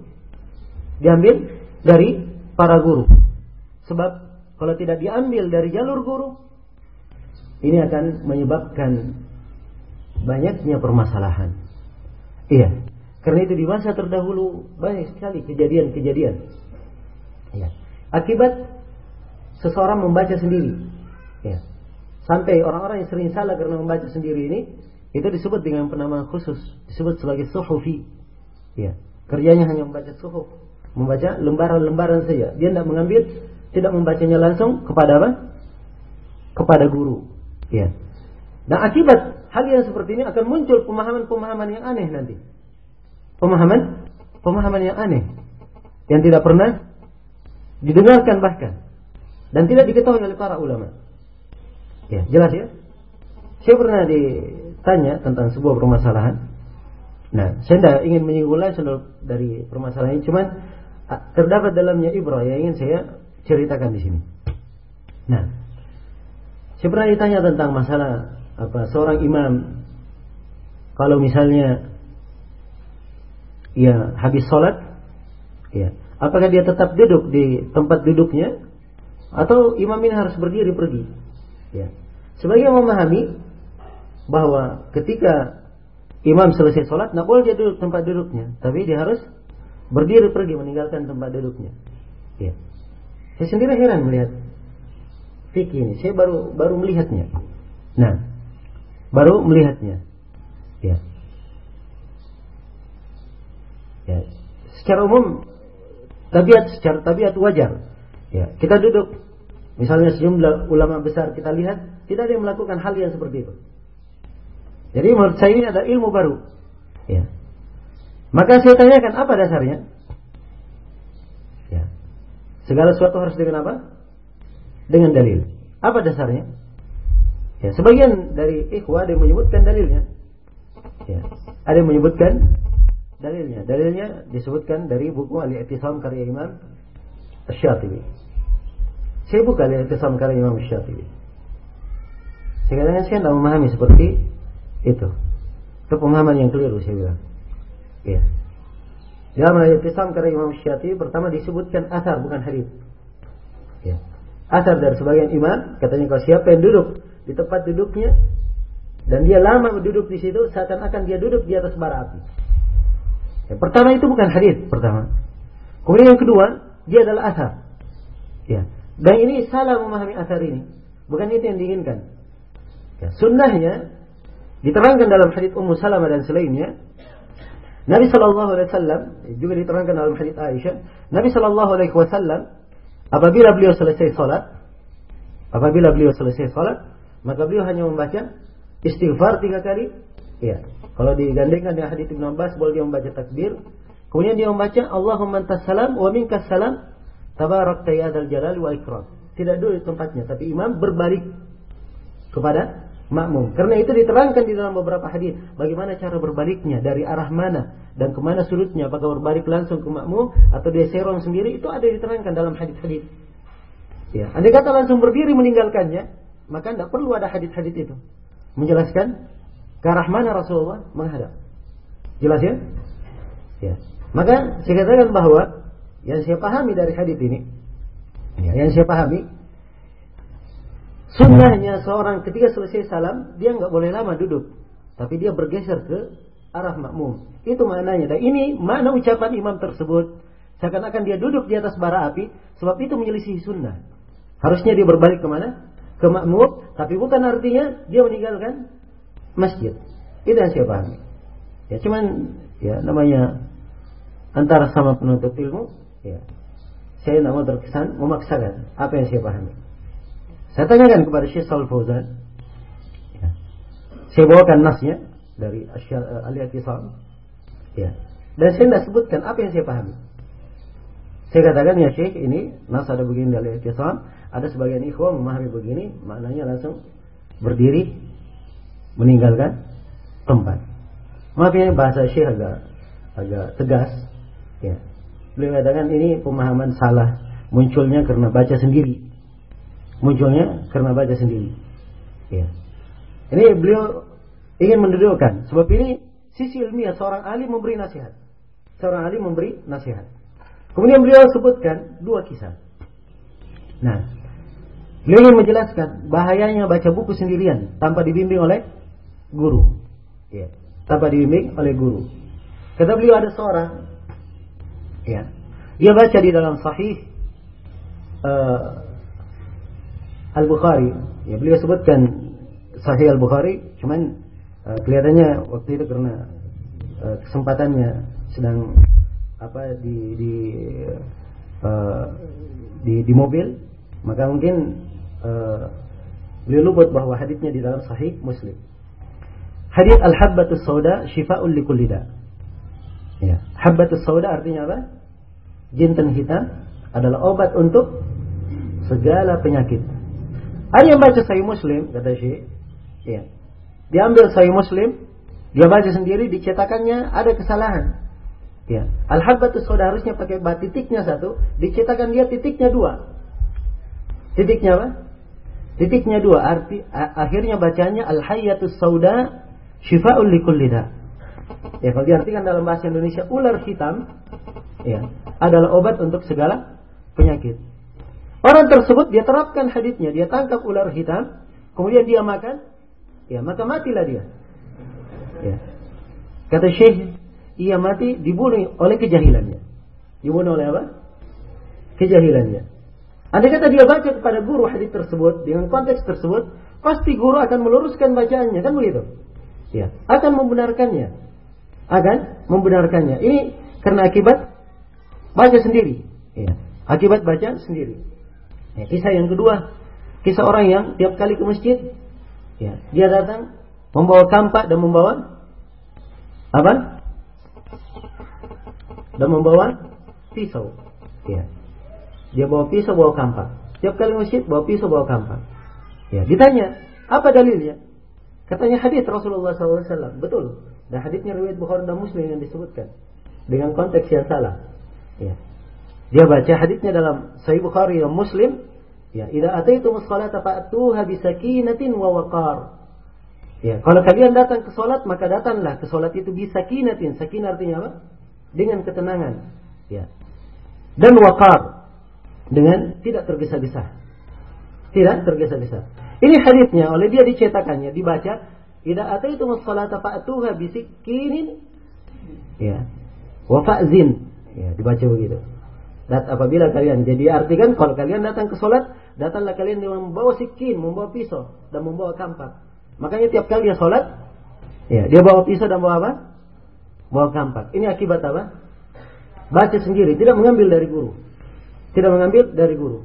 A: Diambil dari para guru. Sebab kalau tidak diambil dari jalur guru, ini akan menyebabkan banyaknya permasalahan. Iya. Karena itu di masa terdahulu banyak sekali kejadian-kejadian. Ya. Akibat seseorang membaca sendiri. Ya. Sampai orang-orang yang sering salah karena membaca sendiri ini itu disebut dengan penamaan khusus, disebut sebagai suhufi. Ya. Kerjanya hanya membaca suhuf, membaca lembaran-lembaran saja. Dia tidak mengambil, tidak membacanya langsung kepada apa? Kepada guru. Ya. Dan akibat hal yang seperti ini akan muncul pemahaman-pemahaman yang aneh nanti. Pemahaman, pemahaman yang aneh yang tidak pernah didengarkan bahkan dan tidak diketahui oleh para ulama. Ya, jelas ya? Saya pernah ditanya tentang sebuah permasalahan. Nah, saya tidak ingin menyinggung langsung dari permasalahan ini, cuman ah, terdapat dalamnya ibrah yang ingin saya ceritakan di sini. Nah, saya pernah ditanya tentang masalah apa seorang imam kalau misalnya ya habis sholat, ya apakah dia tetap duduk di tempat duduknya atau imam ini harus berdiri pergi. Ya. Sebagai memahami bahwa ketika imam selesai sholat, tidak boleh dia duduk tempat duduknya, tapi dia harus berdiri pergi meninggalkan tempat duduknya. Ya. Saya sendiri heran melihat fikih ini. Saya baru baru melihatnya. Nah, baru melihatnya. Ya. Ya. Secara umum tabiat secara tabiat wajar. Ya, kita duduk Misalnya sejumlah ulama besar kita lihat tidak ada yang melakukan hal yang seperti itu. Jadi menurut saya ini ada ilmu baru. Ya. Maka saya tanyakan apa dasarnya? Ya. Segala sesuatu harus dengan apa? Dengan dalil. Apa dasarnya? Ya, sebagian dari ikhwah ada yang menyebutkan dalilnya. Ya. Ada yang menyebutkan dalilnya. Dalilnya disebutkan dari buku Al-I'tisam karya Imam Asy-Syatibi. Saya buka kesan karya Imam Syafi'i. Sekarang saya tidak memahami seperti itu. Itu pemahaman yang keliru saya bilang. Ya. Dalam ayat Islam karya Imam Syafi'i pertama disebutkan asar bukan hadis. Ya. Asar dari sebagian imam katanya kalau siapa yang duduk di tempat duduknya dan dia lama duduk di situ seakan-akan dia duduk di atas bara api. Ya, pertama itu bukan hadis pertama. Kemudian yang kedua dia adalah asar. Ya. Dan ini salah memahami asar ini. Bukan itu yang diinginkan. Ya, sunnahnya diterangkan dalam hadits Ummu Salamah dan selainnya. Nabi Shallallahu Alaihi Wasallam juga diterangkan dalam hadits Aisyah. Nabi Shallallahu Alaihi Wasallam apabila beliau selesai salat, apabila beliau selesai salat, maka beliau hanya membaca istighfar tiga kali. Ya, kalau digandengkan dengan hadits Ibn Abbas, boleh dia membaca takbir. Kemudian dia membaca Allahumma antas salam wa minkas salam Tabarak tayyadal jalal wa ikram. Tidak di tempatnya, tapi imam berbalik kepada makmum. Karena itu diterangkan di dalam beberapa hadis bagaimana cara berbaliknya dari arah mana dan ke mana sudutnya. Apakah berbalik langsung ke makmum atau dia serong sendiri itu ada diterangkan dalam hadis-hadis. Ya, andai kata langsung berdiri meninggalkannya, maka tidak perlu ada hadis-hadis itu menjelaskan ke arah mana Rasulullah menghadap. Jelas ya? Ya. Maka saya katakan bahwa yang saya pahami dari hadis ini, ya, yang saya pahami, Sunnahnya seorang ketika selesai salam, dia nggak boleh lama duduk. Tapi dia bergeser ke arah makmum. Itu maknanya. Dan ini mana ucapan imam tersebut. Seakan-akan dia duduk di atas bara api. Sebab itu menyelisih sunnah. Harusnya dia berbalik ke mana? Ke makmum. Tapi bukan artinya dia meninggalkan masjid. Itu yang saya pahami. Ya cuman ya namanya antara sama penuntut ilmu ya saya tidak mau terkesan memaksakan apa yang saya pahami. Saya tanyakan kepada Syekh Salih Fauzan. Ya. Saya bawakan nasnya dari uh, Al-I'tisam. Ya. Dan saya tidak sebutkan apa yang saya pahami. Saya katakan ya Syekh ini nas ada begini dari Al-I'tisam. Ada sebagian ikhwan memahami begini. Maknanya langsung berdiri. Meninggalkan tempat. Maaf ya bahasa Syekh agak agak tegas. Ya. Beliau katakan ini pemahaman salah. Munculnya karena baca sendiri munculnya karena baca sendiri. Ya. Ini beliau ingin mendudukkan. Sebab ini sisi ilmiah seorang ahli memberi nasihat. Seorang ahli memberi nasihat. Kemudian beliau sebutkan dua kisah. Nah, beliau ingin menjelaskan bahayanya baca buku sendirian tanpa dibimbing oleh guru. Ya, tanpa dibimbing oleh guru. Kata beliau ada seorang, ya, dia baca di dalam sahih uh, Al-Bukhari. Ya, beliau sebutkan Sahih Al-Bukhari, cuman uh, kelihatannya waktu itu karena uh, kesempatannya sedang apa di di uh, di, di mobil, maka mungkin uh, beliau luput bahwa hadisnya di dalam Sahih Muslim. Hadis Al-Habbatus Sauda Shifa'ul likulli Ya, Habbatus Sauda artinya apa? Jinten hitam adalah obat untuk segala penyakit. Ada yang baca Sahih Muslim, kata Syekh. Ya. Diambil Sahih Muslim, dia baca sendiri, dicetakannya ada kesalahan. Ya. Al-Habbatus Soda harusnya pakai bat titiknya satu, dicetakan dia titiknya dua. Titiknya apa? Titiknya dua, arti akhirnya bacanya Al-Hayyatus Sauda Shifa'ul likullida. Ya, kalau diartikan dalam bahasa Indonesia ular hitam ya, adalah obat untuk segala penyakit. Orang tersebut dia terapkan hadisnya, dia tangkap ular hitam, kemudian dia makan, ya maka matilah dia. Ya. Kata Syekh, ia mati dibunuh oleh kejahilannya. Dibunuh oleh apa? Kejahilannya. Andai kata dia baca kepada guru hadis tersebut dengan konteks tersebut, pasti guru akan meluruskan bacaannya, kan begitu? Ya, akan membenarkannya. Akan membenarkannya. Ini karena akibat baca sendiri. Ya, akibat baca sendiri. Ya, kisah yang kedua, kisah orang yang tiap kali ke masjid, ya, dia datang membawa kampak dan membawa apa? Dan membawa pisau. Ya. Dia bawa pisau, bawa kampak. Tiap kali masjid bawa pisau, bawa kampak. Ya, ditanya, apa dalilnya? Katanya hadis Rasulullah SAW. Betul. Dan hadisnya riwayat Bukhari dan Muslim yang disebutkan dengan konteks yang salah. Ya. Dia baca hadisnya dalam Sahih Bukhari dan Muslim, ya, "Idza ataitum as-salata fa'tuha bisakinatin wa waqar." Ya, kalau kalian datang ke salat, maka datanglah ke salat itu bisakinatin. Sakin artinya apa? Dengan ketenangan. Ya. Dan waqar dengan tidak tergesa-gesa. Tidak tergesa-gesa. Ini hadisnya oleh dia dicetakannya, dibaca, "Idza ataitum as-salata fa'tuha bisikinin." Ya. Wa fa'zin. Ya, dibaca begitu. Dan apabila kalian jadi artikan kalau kalian datang ke sholat, datanglah kalian dengan membawa sikin, membawa pisau dan membawa kampak. Makanya tiap kali dia sholat, ya dia bawa pisau dan bawa apa? Bawa kampak. Ini akibat apa? Baca sendiri, tidak mengambil dari guru. Tidak mengambil dari guru.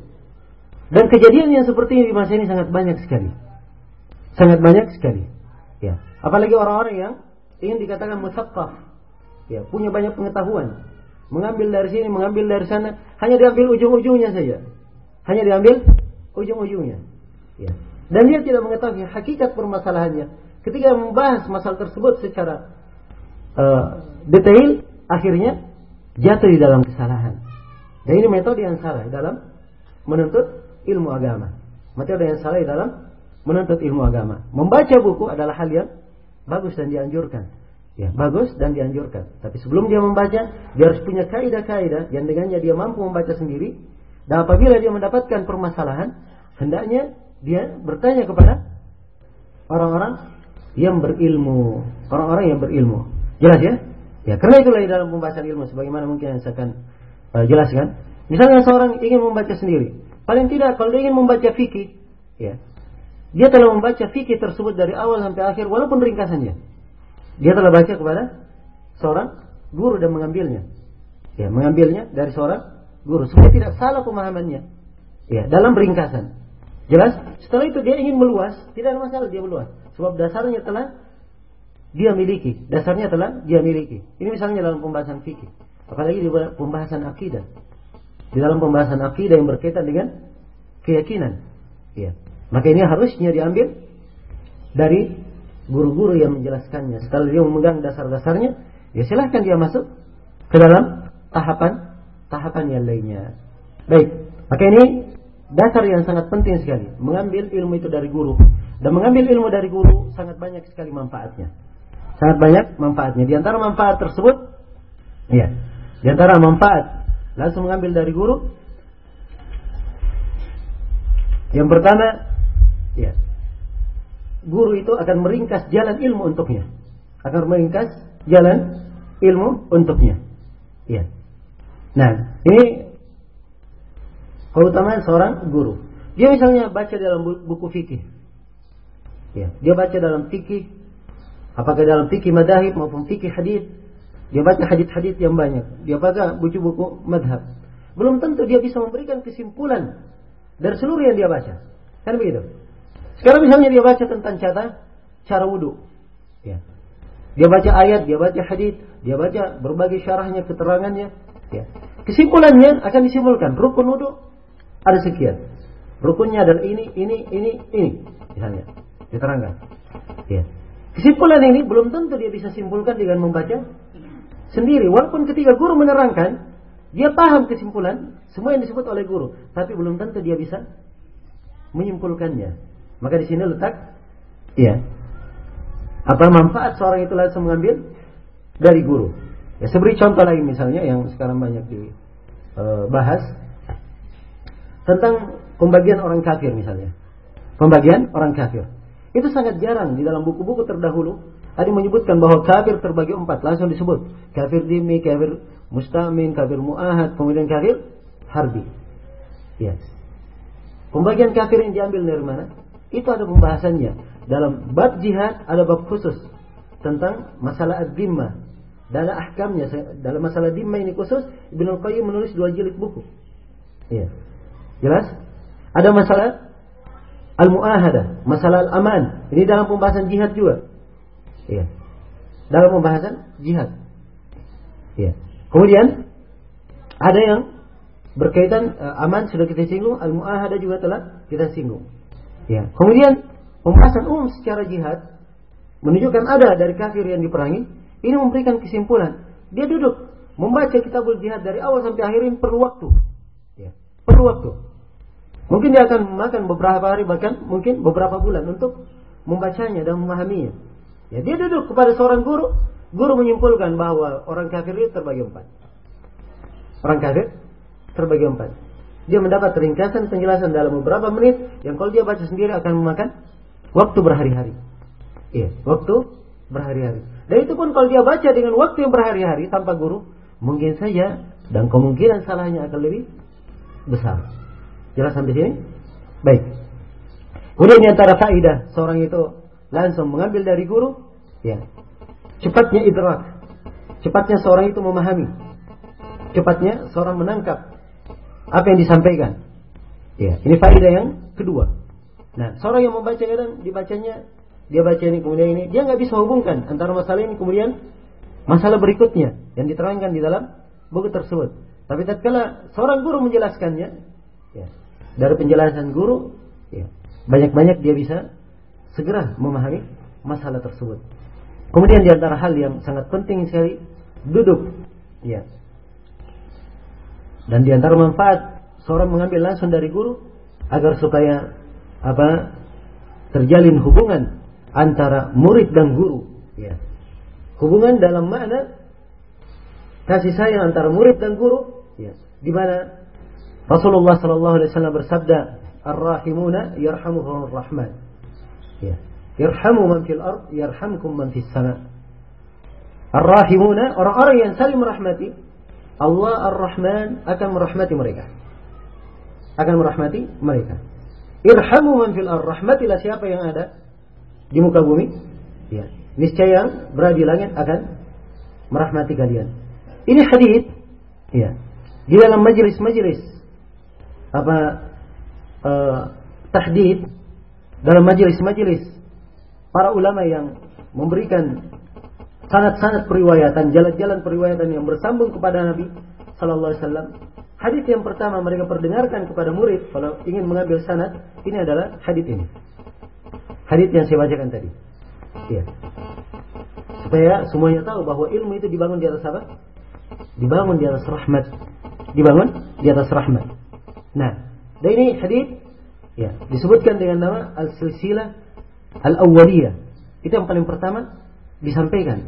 A: Dan kejadian yang seperti ini di masa ini sangat banyak sekali. Sangat banyak sekali. Ya. Apalagi orang-orang yang ingin dikatakan musaqqaf. Ya, punya banyak pengetahuan mengambil dari sini, mengambil dari sana, hanya diambil ujung-ujungnya saja. Hanya diambil ujung-ujungnya. Ya. Dan dia tidak mengetahui hakikat permasalahannya. Ketika membahas masalah tersebut secara uh, detail, akhirnya jatuh di dalam kesalahan. Dan ini metode yang salah dalam menuntut ilmu agama. Metode yang salah dalam menuntut ilmu agama. Membaca buku adalah hal yang bagus dan dianjurkan. Ya, bagus dan dianjurkan. Tapi sebelum dia membaca, dia harus punya kaidah-kaidah yang dengannya dia mampu membaca sendiri. Dan apabila dia mendapatkan permasalahan, hendaknya dia bertanya kepada orang-orang yang berilmu, orang-orang yang berilmu. Jelas ya? Ya, karena itulah dalam pembahasan ilmu sebagaimana mungkin yang saya akan uh, jelaskan. Misalnya seorang ingin membaca sendiri, paling tidak kalau dia ingin membaca fikih, ya, dia telah membaca fikih tersebut dari awal sampai akhir walaupun ringkasannya. Dia telah baca kepada seorang guru dan mengambilnya. Ya, mengambilnya dari seorang guru supaya tidak salah pemahamannya. Ya, dalam ringkasan. Jelas? Setelah itu dia ingin meluas, tidak ada masalah dia meluas. Sebab dasarnya telah dia miliki. Dasarnya telah dia miliki. Ini misalnya dalam pembahasan fikih. Apalagi di pembahasan akidah. Di dalam pembahasan akidah yang berkaitan dengan keyakinan. Ya. Maka ini harusnya diambil dari guru-guru yang menjelaskannya. Setelah dia memegang dasar-dasarnya, ya silahkan dia masuk ke dalam tahapan tahapan yang lainnya. Baik, maka ini dasar yang sangat penting sekali. Mengambil ilmu itu dari guru. Dan mengambil ilmu dari guru sangat banyak sekali manfaatnya. Sangat banyak manfaatnya. Di antara manfaat tersebut, ya, di antara manfaat langsung mengambil dari guru. Yang pertama, ya, guru itu akan meringkas jalan ilmu untuknya. Akan meringkas jalan ilmu untuknya. Ya. Nah, ini keutamaan seorang guru. Dia misalnya baca dalam buku fikih. Ya, dia baca dalam fikih apakah dalam fikih madahib maupun fikih hadis. Dia baca hadis-hadis yang banyak. Dia baca buku-buku madhab. Belum tentu dia bisa memberikan kesimpulan dari seluruh yang dia baca. Kan begitu? Sekarang misalnya dia baca tentang cara cara wudhu. Ya. Dia baca ayat, dia baca hadis, dia baca berbagai syarahnya, keterangannya. Ya. Kesimpulannya akan disimpulkan rukun wudhu ada sekian. Rukunnya adalah ini, ini, ini, ini. Misalnya, diterangkan. Ya. Kesimpulan ini belum tentu dia bisa simpulkan dengan membaca sendiri. Walaupun ketika guru menerangkan, dia paham kesimpulan, semua yang disebut oleh guru. Tapi belum tentu dia bisa menyimpulkannya. Maka di sini letak, ya, apa manfaat seorang itu langsung mengambil dari guru. Ya, seberi contoh lagi misalnya yang sekarang banyak dibahas e, tentang pembagian orang kafir misalnya. Pembagian orang kafir. Itu sangat jarang di dalam buku-buku terdahulu. Ada menyebutkan bahwa kafir terbagi empat. Langsung disebut. Kafir dimi, kafir mustamin, kafir mu'ahad, kemudian kafir harbi. Ya. Pembagian kafir yang diambil dari mana? Itu ada pembahasannya. Dalam bab jihad ada bab khusus tentang masalah ad-dhimma. Dalam ahkamnya, dalam masalah dhimma ini khusus, Ibnu Qayyim menulis dua jilid buku. Ya. Jelas? Ada masalah al-mu'ahadah, masalah al-aman. Ini dalam pembahasan jihad juga. Iya. Dalam pembahasan jihad. Iya. Kemudian ada yang berkaitan uh, aman sudah kita singgung, al-mu'ahadah juga telah kita singgung. Ya. Kemudian pembahasan umum secara jihad menunjukkan ada dari kafir yang diperangi, ini memberikan kesimpulan. Dia duduk membaca kitabul jihad dari awal sampai akhir ini perlu waktu. Ya. Perlu waktu. Mungkin dia akan memakan beberapa hari bahkan mungkin beberapa bulan untuk membacanya dan memahaminya. Ya, dia duduk kepada seorang guru, guru menyimpulkan bahwa orang kafir itu terbagi empat. Orang kafir terbagi empat. Dia mendapat ringkasan penjelasan dalam beberapa menit yang kalau dia baca sendiri akan memakan waktu berhari-hari. Iya, waktu berhari-hari. Dan itu pun kalau dia baca dengan waktu yang berhari-hari tanpa guru, mungkin saja dan kemungkinan salahnya akan lebih besar. Jelas sampai sini? Baik. Kemudian di antara faidah seorang itu langsung mengambil dari guru, ya. Cepatnya idrak. Cepatnya seorang itu memahami. Cepatnya seorang menangkap apa yang disampaikan. Ya, ini faidah yang kedua. Nah, seorang yang membaca kadang dibacanya dia baca ini kemudian ini, dia nggak bisa hubungkan antara masalah ini kemudian masalah berikutnya yang diterangkan di dalam buku tersebut. Tapi tatkala seorang guru menjelaskannya, ya, dari penjelasan guru, ya, banyak-banyak dia bisa segera memahami masalah tersebut. Kemudian di antara hal yang sangat penting sekali, duduk. Ya. Dan di antara manfaat seorang mengambil langsung dari guru agar supaya apa terjalin hubungan antara murid dan guru. Ya. Hubungan dalam makna kasih sayang antara murid dan guru, ya. di mana Rasulullah Sallallahu Alaihi Wasallam bersabda, ar-rahimuna yarhamuhumur rahman. Ya. Yarhamu man fil ard, yarhamkum man fis sama. Ar-rahimuna orang-orang yang saling merahmati, Allah Ar-Rahman akan merahmati mereka. Akan merahmati mereka. Irhamu man fil ard, rahmatilah siapa yang ada di muka bumi. Ya. Niscaya yang berada di langit akan merahmati kalian. Ini hadis ya. Di dalam majelis-majelis apa uh, tahdid dalam majelis-majelis para ulama yang memberikan sanad-sanad periwayatan, jalan-jalan periwayatan yang bersambung kepada Nabi sallallahu alaihi wasallam. Hadis yang pertama mereka perdengarkan kepada murid kalau ingin mengambil sanad, ini adalah hadis ini. Hadis yang saya bacakan tadi. Ya. Supaya semuanya tahu bahwa ilmu itu dibangun di atas apa? Dibangun di atas rahmat. Dibangun di atas rahmat. Nah, dan ini hadis ya disebutkan dengan nama al-silsilah al-awwaliyah. Itu yang paling pertama disampaikan.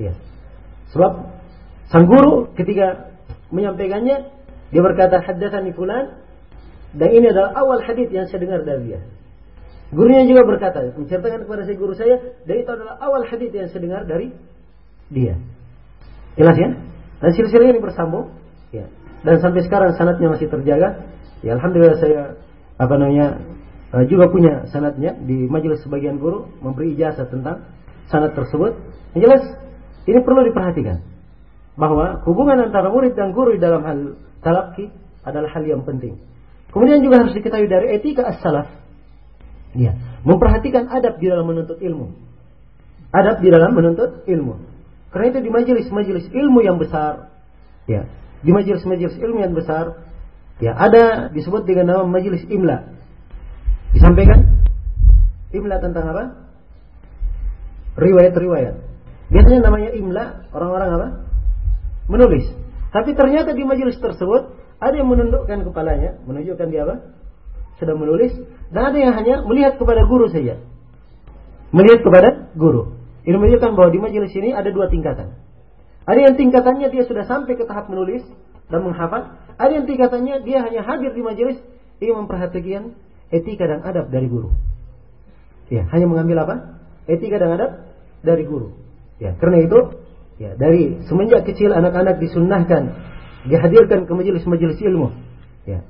A: Ya. Sebab sang guru ketika menyampaikannya dia berkata haddatsani fulan dan ini adalah awal hadis yang saya dengar dari dia. Gurunya juga berkata, menceritakan kepada saya guru saya, dan itu adalah awal hadis yang saya dengar dari dia. Jelas ya? Dan silsilah ini bersambung, ya. Dan sampai sekarang sanatnya masih terjaga. Ya, alhamdulillah saya apa namanya uh, juga punya sanatnya di majelis sebagian guru memberi ijazah tentang sanat tersebut. Yang jelas ini perlu diperhatikan bahwa hubungan antara murid dan guru dalam hal talaki adalah hal yang penting. Kemudian juga harus diketahui dari etika as-salaf. Ya, memperhatikan adab di dalam menuntut ilmu. Adab di dalam menuntut ilmu. Karena itu di majelis-majelis ilmu yang besar, ya, di majelis-majelis ilmu yang besar, ya ada disebut dengan nama majelis imla. Disampaikan imla tentang apa? Riwayat-riwayat. Biasanya namanya imla orang-orang apa? Menulis. Tapi ternyata di majelis tersebut ada yang menundukkan kepalanya, menunjukkan dia apa? Sedang menulis. Dan ada yang hanya melihat kepada guru saja. Melihat kepada guru. Ini menunjukkan bahwa di majelis ini ada dua tingkatan. Ada yang tingkatannya dia sudah sampai ke tahap menulis dan menghafal. Ada yang tingkatannya dia hanya hadir di majelis ingin memperhatikan etika dan adab dari guru. Ya, hanya mengambil apa? Etika dan adab dari guru. Ya, karena itu ya dari semenjak kecil anak-anak disunnahkan dihadirkan ke majelis-majelis ilmu. Ya.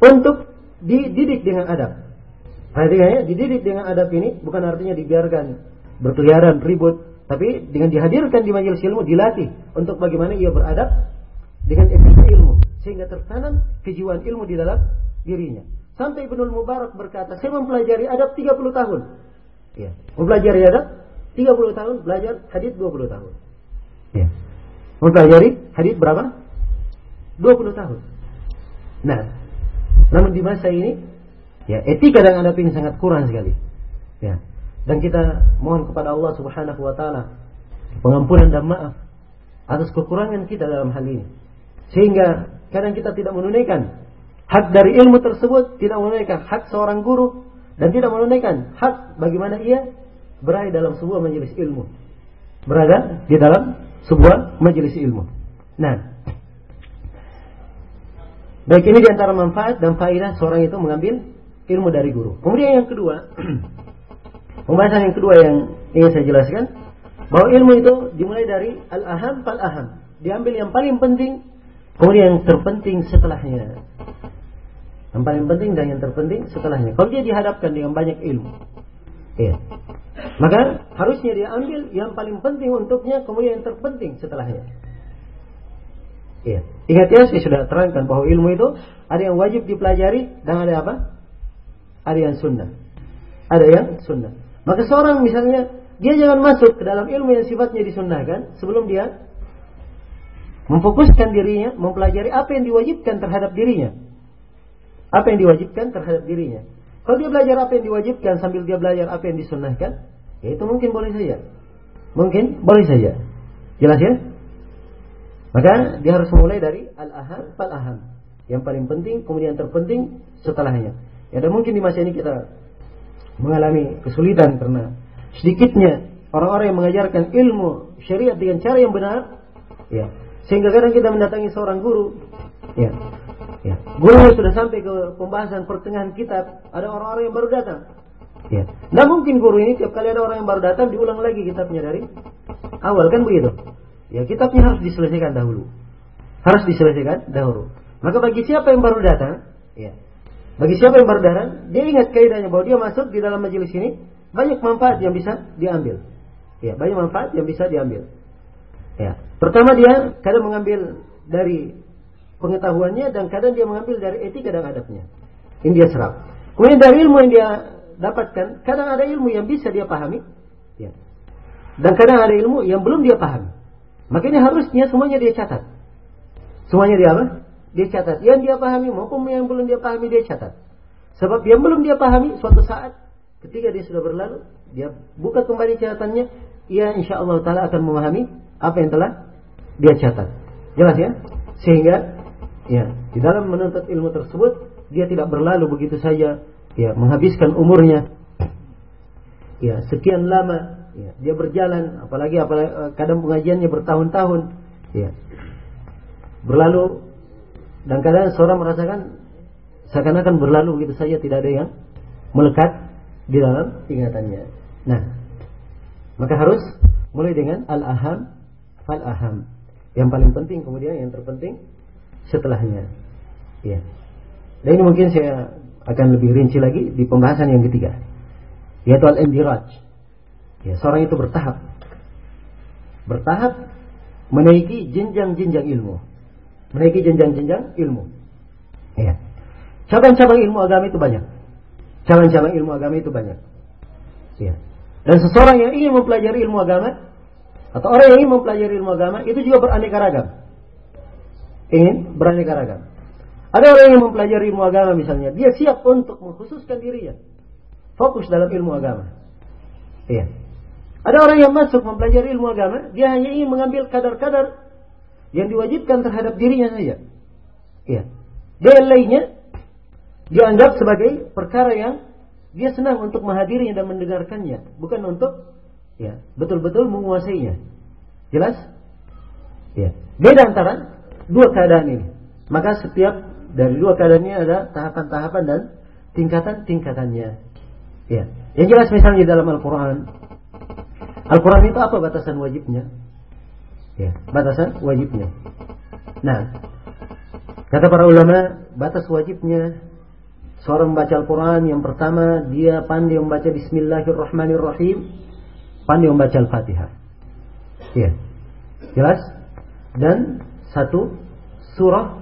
A: Untuk dididik dengan adab. Artinya ya, dididik dengan adab ini bukan artinya dibiarkan berkeliaran ribut, tapi dengan dihadirkan di majelis ilmu dilatih untuk bagaimana ia beradab dengan etika ilmu sehingga tertanam kejiwaan ilmu di dalam dirinya. Sampai Ibnu Mubarak berkata, saya mempelajari adab 30 tahun. Ya. Mempelajari adab 30 tahun, belajar hadis 20 tahun. Ya. Mempelajari hadis berapa? 20 tahun. Nah, namun di masa ini ya etika dan adab ini sangat kurang sekali. Ya. Dan kita mohon kepada Allah Subhanahu wa taala pengampunan dan maaf atas kekurangan kita dalam hal ini. Sehingga kadang kita tidak menunaikan Hak dari ilmu tersebut tidak menunaikan hak seorang guru dan tidak menunaikan hak bagaimana ia berada dalam sebuah majelis ilmu. Berada di dalam sebuah majelis ilmu. Nah, baik ini di antara manfaat dan faedah seorang itu mengambil ilmu dari guru. Kemudian yang kedua, pembahasan yang kedua yang ingin saya jelaskan bahwa ilmu itu dimulai dari al-aham fal-aham. Diambil yang paling penting, kemudian yang terpenting setelahnya. Yang paling penting dan yang terpenting setelahnya. Kalau dia dihadapkan dengan banyak ilmu, ya, maka harusnya dia ambil yang paling penting untuknya, kemudian yang terpenting setelahnya. Ya. Ingat ya, saya sudah terangkan bahwa ilmu itu ada yang wajib dipelajari dan ada apa? Ada yang sunnah. Ada yang sunnah. Maka seorang misalnya dia jangan masuk ke dalam ilmu yang sifatnya disunnahkan sebelum dia memfokuskan dirinya mempelajari apa yang diwajibkan terhadap dirinya apa yang diwajibkan terhadap dirinya. Kalau dia belajar apa yang diwajibkan sambil dia belajar apa yang disunnahkan, ya itu mungkin boleh saja. Mungkin boleh saja. Jelas ya? Maka dia harus mulai dari al-aham fal-aham. Yang paling penting, kemudian terpenting setelahnya. Ya, dan mungkin di masa ini kita mengalami kesulitan karena sedikitnya orang-orang yang mengajarkan ilmu syariat dengan cara yang benar, ya. Sehingga kadang kita mendatangi seorang guru, ya, Ya, guru sudah sampai ke pembahasan pertengahan kitab, ada orang-orang yang baru datang. Ya, nah mungkin guru ini tiap kali ada orang yang baru datang diulang lagi kitabnya dari awal kan begitu. Ya, kitabnya harus diselesaikan dahulu. Harus diselesaikan dahulu. Maka bagi siapa yang baru datang, ya, bagi siapa yang baru datang, dia ingat kaidahnya bahwa dia masuk di dalam majelis ini banyak manfaat yang bisa diambil. Ya, banyak manfaat yang bisa diambil. Ya, pertama dia kadang mengambil dari pengetahuannya dan kadang dia mengambil dari etika dan adabnya. Ini dia serap. Kemudian dari ilmu yang dia dapatkan, kadang ada ilmu yang bisa dia pahami, ya. dan kadang ada ilmu yang belum dia pahami. Makanya harusnya semuanya dia catat. Semuanya dia apa? Dia catat. Yang dia pahami maupun yang belum dia pahami dia catat. Sebab yang belum dia pahami suatu saat ketika dia sudah berlalu, dia buka kembali catatannya, ia insya Allah Taala akan memahami apa yang telah dia catat. Jelas ya? Sehingga Ya, di dalam menuntut ilmu tersebut dia tidak berlalu begitu saja, ya, menghabiskan umurnya. Ya, sekian lama ya, dia berjalan, apalagi apalagi eh, kadang pengajiannya bertahun-tahun, ya. Berlalu dan kadang seorang merasakan seakan-akan berlalu begitu saja tidak ada yang melekat di dalam ingatannya. Nah, maka harus mulai dengan al-aham fal-aham. Yang paling penting kemudian yang terpenting setelahnya. Ya. Dan ini mungkin saya akan lebih rinci lagi di pembahasan yang ketiga. Yaitu al-indiraj. Ya, seorang itu bertahap. Bertahap menaiki jenjang-jenjang ilmu. Menaiki jenjang-jenjang ilmu. Ya. Cabang-cabang ilmu agama itu banyak. Cabang-cabang ilmu agama itu banyak. Ya. Dan seseorang yang ingin mempelajari ilmu agama atau orang yang ingin mempelajari ilmu agama itu juga beraneka ragam ingin beraneka ragam. Ada orang yang mempelajari ilmu agama misalnya, dia siap untuk mengkhususkan dirinya. Fokus dalam ilmu agama. Iya. Ada orang yang masuk mempelajari ilmu agama, dia hanya ingin mengambil kadar-kadar yang diwajibkan terhadap dirinya saja. Iya. Dia lainnya dianggap sebagai perkara yang dia senang untuk menghadirinya dan mendengarkannya, bukan untuk ya betul-betul menguasainya. Jelas? Ya. Beda antara dua keadaan ini. Maka setiap dari dua keadaan ini ada tahapan-tahapan dan tingkatan-tingkatannya. Ya. Yang jelas misalnya di dalam Al-Quran. Al-Quran itu apa batasan wajibnya? Ya, batasan wajibnya. Nah, kata para ulama, batas wajibnya seorang membaca Al-Quran yang pertama dia pandai membaca Bismillahirrahmanirrahim, pandai membaca Al-Fatihah. Ya, jelas? Dan satu surah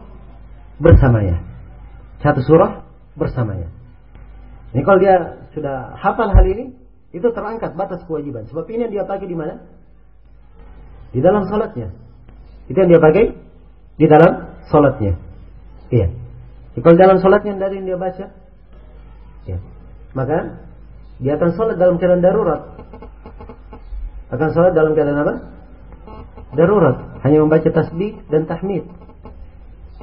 A: bersamanya. Satu surah bersamanya. Ini kalau dia sudah hafal hal ini, itu terangkat batas kewajiban. Sebab ini yang dia pakai di mana? Di dalam salatnya. Itu yang dia pakai di dalam salatnya. Iya. Kalau dalam salatnya dari yang dia baca, ya. maka dia akan salat dalam keadaan darurat. Akan salat dalam keadaan apa? Darurat hanya membaca tasbih dan tahmid.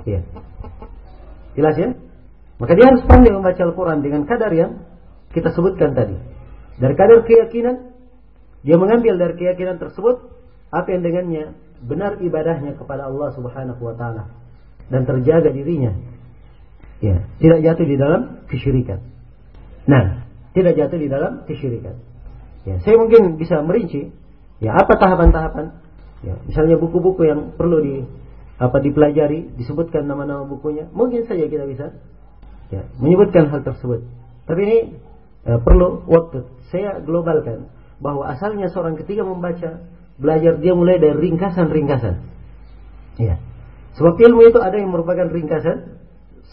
A: Ya. Jelas ya? Maka dia harus pandai membaca Al-Quran dengan kadar yang kita sebutkan tadi. Dari kadar keyakinan, dia mengambil dari keyakinan tersebut apa yang dengannya benar ibadahnya kepada Allah Subhanahu wa taala dan terjaga dirinya. Ya, tidak jatuh di dalam kesyirikan. Nah, tidak jatuh di dalam kesyirikan. Ya, saya mungkin bisa merinci ya apa tahapan-tahapan Ya, misalnya buku-buku yang perlu di apa dipelajari, disebutkan nama-nama bukunya, mungkin saja kita bisa ya, menyebutkan hal tersebut. Tapi ini ya, perlu waktu. Saya globalkan bahwa asalnya seorang ketika membaca, belajar dia mulai dari ringkasan-ringkasan. Ya. Sebab ilmu itu ada yang merupakan ringkasan,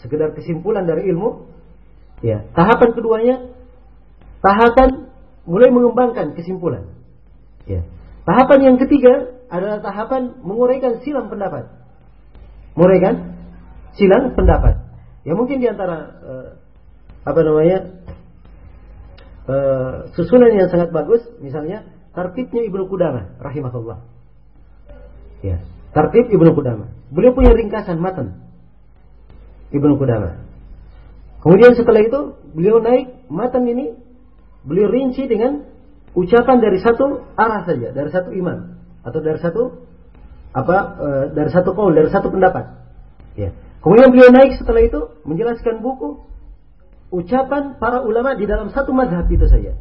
A: sekedar kesimpulan dari ilmu. Ya, tahapan keduanya tahapan mulai mengembangkan kesimpulan. Ya. Tahapan yang ketiga adalah tahapan menguraikan silang pendapat. Menguraikan silang pendapat. Ya mungkin di antara uh, eh, apa namanya uh, susunan yang sangat bagus, misalnya tartibnya Ibnu Qudamah rahimahullah. Ya, tartib Ibnu Qudamah. Beliau punya ringkasan matan Ibnu Qudamah. Kemudian setelah itu beliau naik matan ini beliau rinci dengan ucapan dari satu arah saja, dari satu imam atau dari satu apa e, dari satu kaul dari satu pendapat ya Kemudian beliau naik setelah itu menjelaskan buku ucapan para ulama di dalam satu madhab itu saja.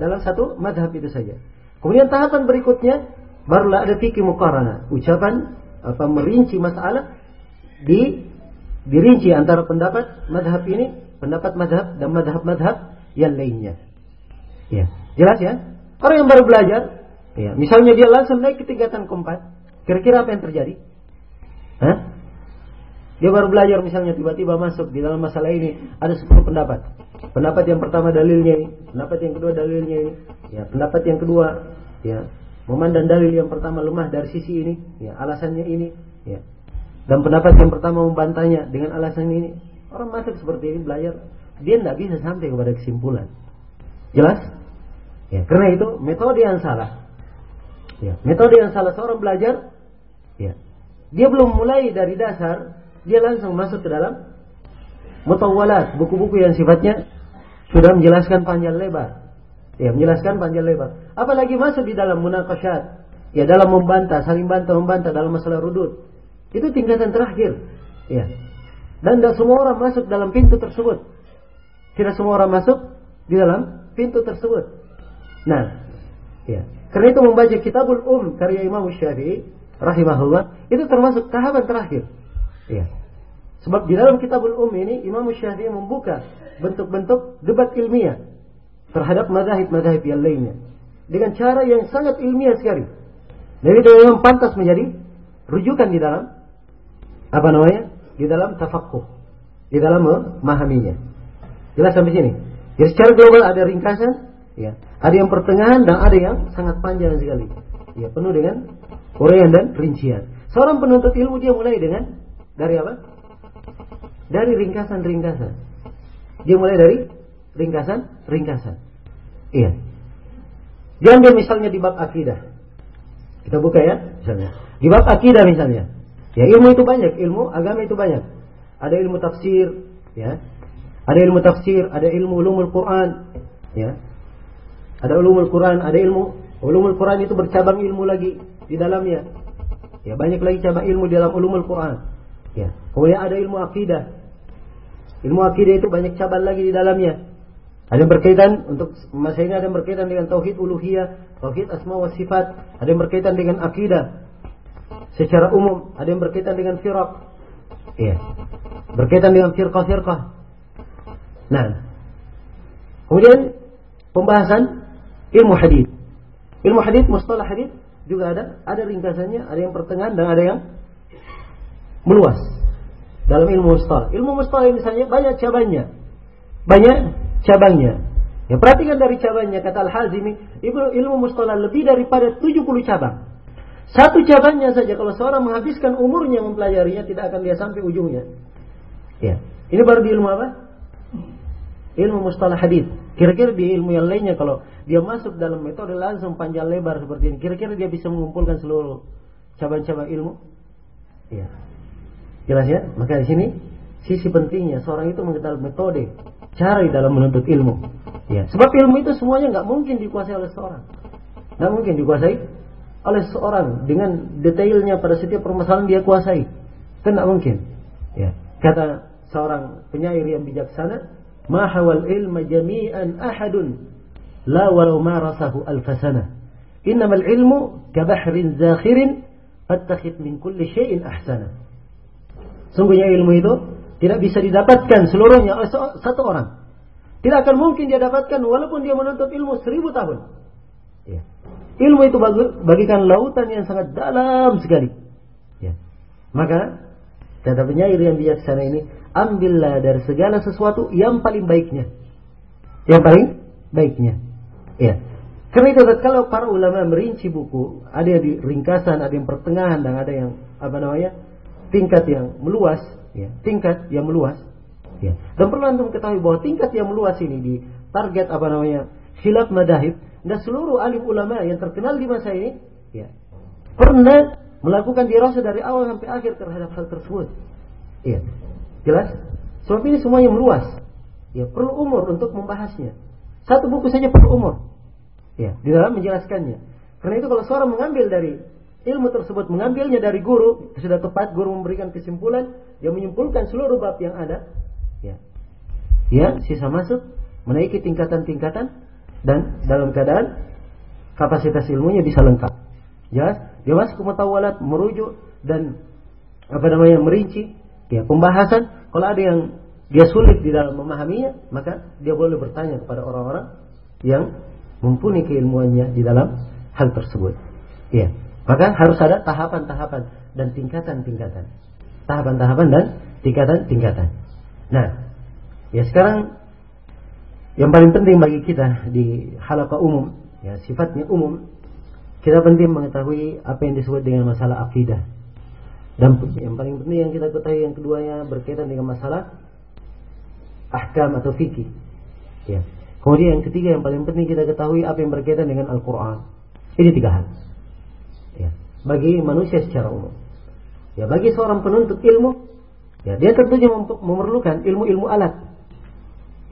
A: Dalam satu madhab itu saja. Kemudian tahapan berikutnya barulah ada fikih mukarana. Ucapan apa merinci masalah di dirinci antara pendapat madhab ini, pendapat madhab dan madhab-madhab yang lainnya. Ya, jelas ya? Orang yang baru belajar, ya, misalnya dia langsung naik ke tingkatan keempat, kira-kira apa yang terjadi? Hah? Dia baru belajar misalnya tiba-tiba masuk di dalam masalah ini ada 10 pendapat. Pendapat yang pertama dalilnya ini, pendapat yang kedua dalilnya ini, ya, pendapat yang kedua ya, memandang dalil yang pertama lemah dari sisi ini, ya, alasannya ini, ya. Dan pendapat yang pertama membantahnya dengan alasan ini. Orang masuk seperti ini belajar, dia tidak bisa sampai kepada kesimpulan. Jelas? Ya, karena itu metode yang salah. Ya, metode yang salah seorang belajar, ya, dia belum mulai dari dasar, dia langsung masuk ke dalam mutawalat, buku-buku yang sifatnya sudah menjelaskan panjang lebar. Ya, menjelaskan panjang lebar. Apalagi masuk di dalam munakasyat, ya dalam membantah, saling bantah membantah dalam masalah rudud. Itu tingkatan terakhir. Ya. Dan tidak semua orang masuk dalam pintu tersebut. Tidak semua orang masuk di dalam pintu tersebut. Nah, ya. Karena itu membaca Kitabul Um karya Imam Syafi'i rahimahullah itu termasuk tahapan terakhir. Ya. Sebab di dalam kitabul um ini Imam Syafi'i membuka bentuk-bentuk debat ilmiah terhadap mazhab-mazhab yang lainnya dengan cara yang sangat ilmiah sekali. Dan itu yang pantas menjadi rujukan di dalam apa namanya? Di dalam tafakkuh, di dalam memahaminya. Jelas sampai sini. Jadi secara global ada ringkasan, ya, ada yang pertengahan dan ada yang sangat panjang sekali. Ya, penuh dengan uraian dan rincian. Seorang penuntut ilmu dia mulai dengan dari apa? Dari ringkasan-ringkasan. Dia mulai dari ringkasan-ringkasan. Iya. Diambil misalnya di bab akidah. Kita buka ya, misalnya. Di bab akidah misalnya. Ya ilmu itu banyak, ilmu agama itu banyak. Ada ilmu tafsir, ya. Ada ilmu tafsir, ada ilmu ulumul Quran, ya. Ada ulumul Quran, ada ilmu ulumul Quran itu bercabang ilmu lagi di dalamnya. Ya, banyak lagi cabang ilmu di dalam ulumul Quran. Ya. Kemudian ada ilmu akidah. Ilmu akidah itu banyak cabang lagi di dalamnya. Ada yang berkaitan untuk masa ini ada yang berkaitan dengan tauhid uluhiyah, tauhid asma wa sifat, ada yang berkaitan dengan akidah secara umum, ada yang berkaitan dengan firaq. Iya. Berkaitan dengan firqah-firqah. Nah. Kemudian pembahasan ilmu hadis. Ilmu hadis, mustalah hadis juga ada, ada ringkasannya, ada yang pertengahan dan ada yang meluas dalam ilmu mustalah. Ilmu mustalah misalnya banyak cabangnya. Banyak cabangnya. Ya perhatikan dari cabangnya kata Al-Hazimi, ilmu mustalah lebih daripada 70 cabang. Satu cabangnya saja kalau seorang menghabiskan umurnya mempelajarinya tidak akan dia sampai ujungnya. Ya. Ini baru di ilmu apa? Ilmu mustalah hadis. Kira-kira di ilmu yang lainnya kalau dia masuk dalam metode langsung panjang lebar seperti ini, kira-kira dia bisa mengumpulkan seluruh cabang-cabang ilmu? Ya. Jelas ya? Maka di sini sisi pentingnya seorang itu mengetahui metode, cara dalam menuntut ilmu. Ya, sebab ilmu itu semuanya nggak mungkin dikuasai oleh seorang. Nggak mungkin dikuasai oleh seorang dengan detailnya pada setiap permasalahan dia kuasai. Nggak mungkin. Ya. Kata seorang penyair yang bijaksana, "Mahawal ilma jami'an ahadun la walau marasahu alfasana. Innamal ilmu kabahrin zakhirin fattakhid min kulli syai'in ahsana." Sungguhnya ilmu itu tidak bisa didapatkan seluruhnya oleh satu orang. Tidak akan mungkin dia dapatkan walaupun dia menuntut ilmu seribu tahun. Ya. Ilmu itu bagikan lautan yang sangat dalam sekali. Ya. Maka kata penyair yang bijaksana ini, ambillah dari segala sesuatu yang paling baiknya. Yang paling baiknya. Ya. Karena itu kalau para ulama merinci buku, ada yang di ringkasan, ada yang pertengahan, dan ada yang apa namanya tingkat yang meluas, ya, tingkat yang meluas. Ya. Dan perlu antum ketahui bahwa tingkat yang meluas ini di target apa namanya khilaf madahib dan seluruh alim ulama yang terkenal di masa ini, ya, pernah melakukan dirasa dari awal sampai akhir terhadap hal tersebut. Ya. Jelas? Sebab ini semuanya meluas. Ya, perlu umur untuk membahasnya. Satu buku saja perlu umur. Ya, di dalam menjelaskannya. Karena itu kalau seorang mengambil dari ilmu tersebut mengambilnya dari guru, sudah tepat guru memberikan kesimpulan, dia menyimpulkan seluruh bab yang ada, ya. Ya, sisa masuk, menaiki tingkatan-tingkatan dan dalam keadaan kapasitas ilmunya bisa lengkap. Ya, dia masuk merujuk dan apa namanya merinci, ya pembahasan. Kalau ada yang dia sulit di dalam memahaminya, maka dia boleh bertanya kepada orang-orang yang mumpuni keilmuannya di dalam hal tersebut. Ya. Maka harus ada tahapan-tahapan dan tingkatan-tingkatan. Tahapan-tahapan dan tingkatan-tingkatan. Nah, ya sekarang yang paling penting bagi kita di halaqah umum, ya sifatnya umum, kita penting mengetahui apa yang disebut dengan masalah akidah. Dan yang paling penting yang kita ketahui yang keduanya berkaitan dengan masalah ahkam atau fikih. Ya. Kemudian yang ketiga yang paling penting kita ketahui apa yang berkaitan dengan Al-Quran. Ini tiga hal ya, bagi manusia secara umum. Ya, bagi seorang penuntut ilmu, ya dia tentunya memerlukan ilmu-ilmu alat.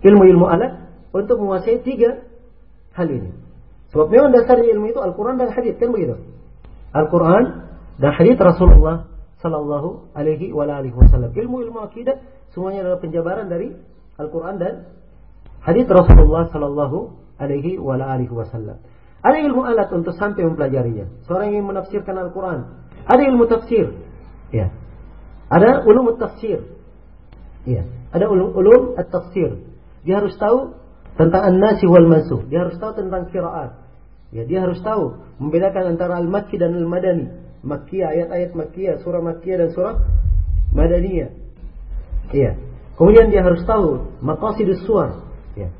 A: Ilmu-ilmu alat untuk menguasai tiga hal ini. Sebab memang dasarnya ilmu itu Al-Quran dan Hadis kan begitu. Al-Quran dan Hadis Rasulullah Sallallahu Alaihi Wasallam. Ilmu-ilmu akidah semuanya adalah penjabaran dari Al-Quran dan Hadis Rasulullah Sallallahu Alaihi Wasallam. Ada ilmu alat untuk sampai mempelajarinya. Seorang yang menafsirkan Al-Quran. Ada ilmu tafsir. Ya. Ada ulum tafsir. Ya. Ada ulum, ulum tafsir. Dia harus tahu tentang an-nasi wal mansuh. Dia harus tahu tentang kiraat. Ya, dia harus tahu membedakan antara al-makki dan al-madani. Makkiyah, ayat-ayat makkiyah, surah makkiyah dan surah madaniyah. Iya. Kemudian dia harus tahu maqasidus suar. Ya.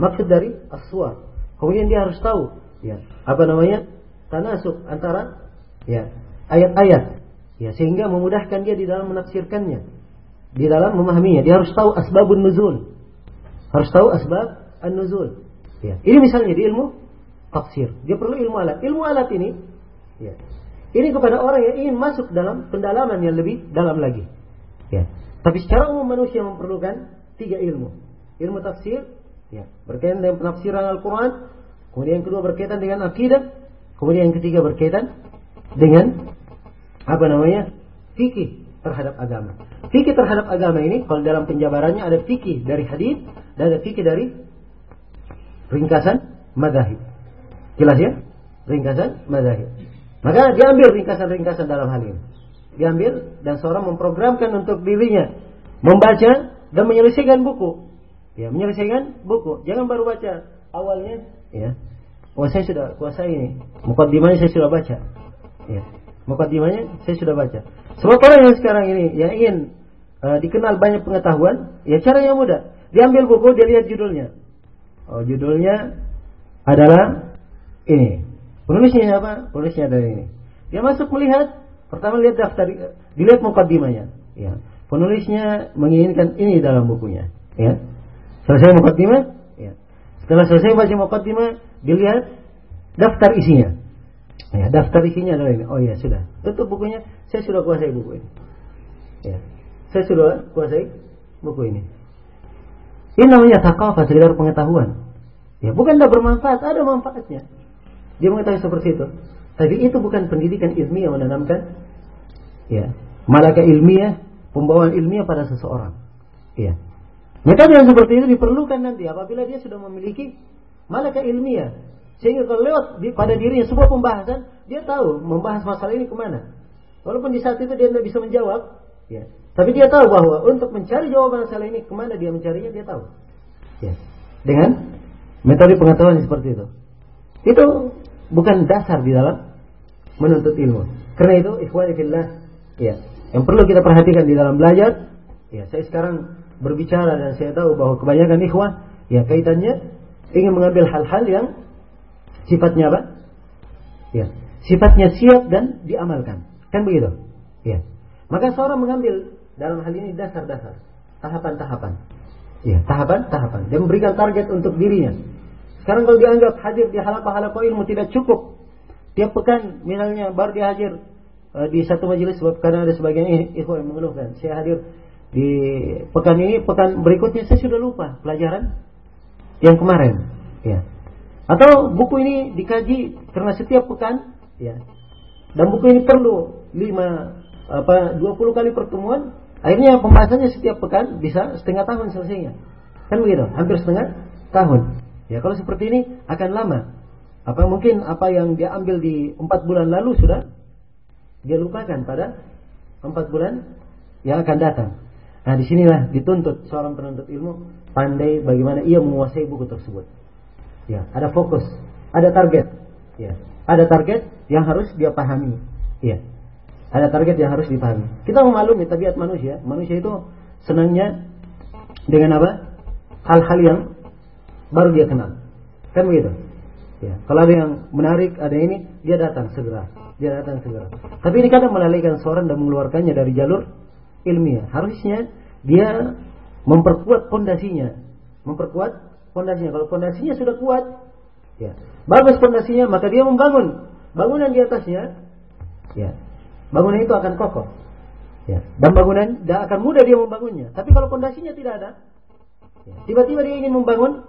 A: Maksud dari as-suar. Kemudian dia harus tahu ya apa namanya tanasuk antara ya ayat-ayat ya sehingga memudahkan dia di dalam menafsirkannya di dalam memahaminya dia harus tahu asbabun nuzul harus tahu asbab an-nuzul ya ini misalnya di ilmu tafsir dia perlu ilmu alat ilmu alat ini ya ini kepada orang yang ingin masuk dalam pendalaman yang lebih dalam lagi ya tapi secara umum manusia memerlukan tiga ilmu ilmu tafsir ya berkaitan dengan penafsiran Al-Quran Kemudian yang kedua berkaitan dengan akidah. Kemudian yang ketiga berkaitan dengan apa namanya? fikih terhadap agama. Fikih terhadap agama ini kalau dalam penjabarannya ada fikih dari hadis dan ada fikih dari ringkasan madhahib. Jelas ya? Ringkasan madhahib. Maka diambil ringkasan-ringkasan dalam hal ini. Diambil dan seorang memprogramkan untuk dirinya membaca dan menyelesaikan buku. Ya, menyelesaikan buku. Jangan baru baca awalnya ya. Oh saya sudah kuasai ini. Mukaddimahnya saya sudah baca. Ya. Mukaddimahnya saya sudah baca. Sebab orang yang sekarang ini yang ingin uh, dikenal banyak pengetahuan, ya caranya mudah. Diambil buku, dia lihat judulnya. Oh, judulnya adalah ini. Penulisnya apa? Penulisnya adalah ini. Dia masuk melihat, pertama lihat daftar, dilihat mukaddimahnya. Ya. Penulisnya menginginkan ini dalam bukunya. Ya. Selesai mukaddimah, setelah selesai baca mukaddimah, dilihat daftar isinya. Ya, daftar isinya adalah ini. Oh ya sudah. Tutup bukunya. Saya sudah kuasai buku ini. Ya. Saya sudah kuasai buku ini. Ini namanya takafah, sekedar pengetahuan. Ya, bukan tidak bermanfaat, ada manfaatnya. Dia mengetahui seperti itu. Tapi itu bukan pendidikan ilmiah menanamkan ya, malaka ilmiah, pembawaan ilmiah pada seseorang. Ya. Metode yang seperti itu diperlukan nanti apabila dia sudah memiliki malaka ilmiah. Sehingga kalau lewat di, pada dirinya sebuah pembahasan, dia tahu membahas masalah ini ke mana. Walaupun di saat itu dia tidak bisa menjawab, ya. Tapi dia tahu bahwa untuk mencari jawaban masalah ini ke mana dia mencarinya dia tahu. Ya. Dengan metode pengetahuan seperti itu. Itu bukan dasar di dalam menuntut ilmu. Karena itu ikhwani fillah, ya. Yang perlu kita perhatikan di dalam belajar, ya saya sekarang berbicara dan saya tahu bahwa kebanyakan ikhwah ya kaitannya ingin mengambil hal-hal yang sifatnya apa? Ya, sifatnya siap dan diamalkan. Kan begitu? Ya. Maka seorang mengambil dalam hal ini dasar-dasar, tahapan-tahapan. Ya, tahapan-tahapan. Dia memberikan target untuk dirinya. Sekarang kalau dianggap hadir di halaqah-halaqah ilmu tidak cukup. Tiap pekan misalnya baru dia hadir uh, di satu majelis sebab karena ada sebagian ikhwan yang mengeluhkan. Saya hadir di pekan ini, pekan berikutnya saya sudah lupa pelajaran yang kemarin. Ya. Atau buku ini dikaji karena setiap pekan, ya, dan buku ini perlu lima apa 20 kali pertemuan, akhirnya pembahasannya setiap pekan bisa setengah tahun selesainya. Kan begitu, hampir setengah tahun. Ya kalau seperti ini akan lama. Apa mungkin apa yang dia ambil di empat bulan lalu sudah dia lupakan pada empat bulan yang akan datang. Nah di sinilah dituntut seorang penuntut ilmu pandai bagaimana ia menguasai buku tersebut. Ya, ada fokus, ada target. Ya, ada target yang harus dia pahami. Ya, ada target yang harus dipahami. Kita memaklumi tabiat manusia. Manusia itu senangnya dengan apa? Hal-hal yang baru dia kenal. Kan begitu? Ya, kalau ada yang menarik, ada ini, dia datang segera. Dia datang segera. Tapi ini kadang melalaikan seorang dan mengeluarkannya dari jalur ilmiah. Harusnya dia memperkuat pondasinya, memperkuat pondasinya. Kalau pondasinya sudah kuat, ya, bagus pondasinya, maka dia membangun bangunan di atasnya, ya, bangunan itu akan kokoh. Ya, dan bangunan tidak akan mudah dia membangunnya. Tapi kalau pondasinya tidak ada, ya, tiba-tiba dia ingin membangun,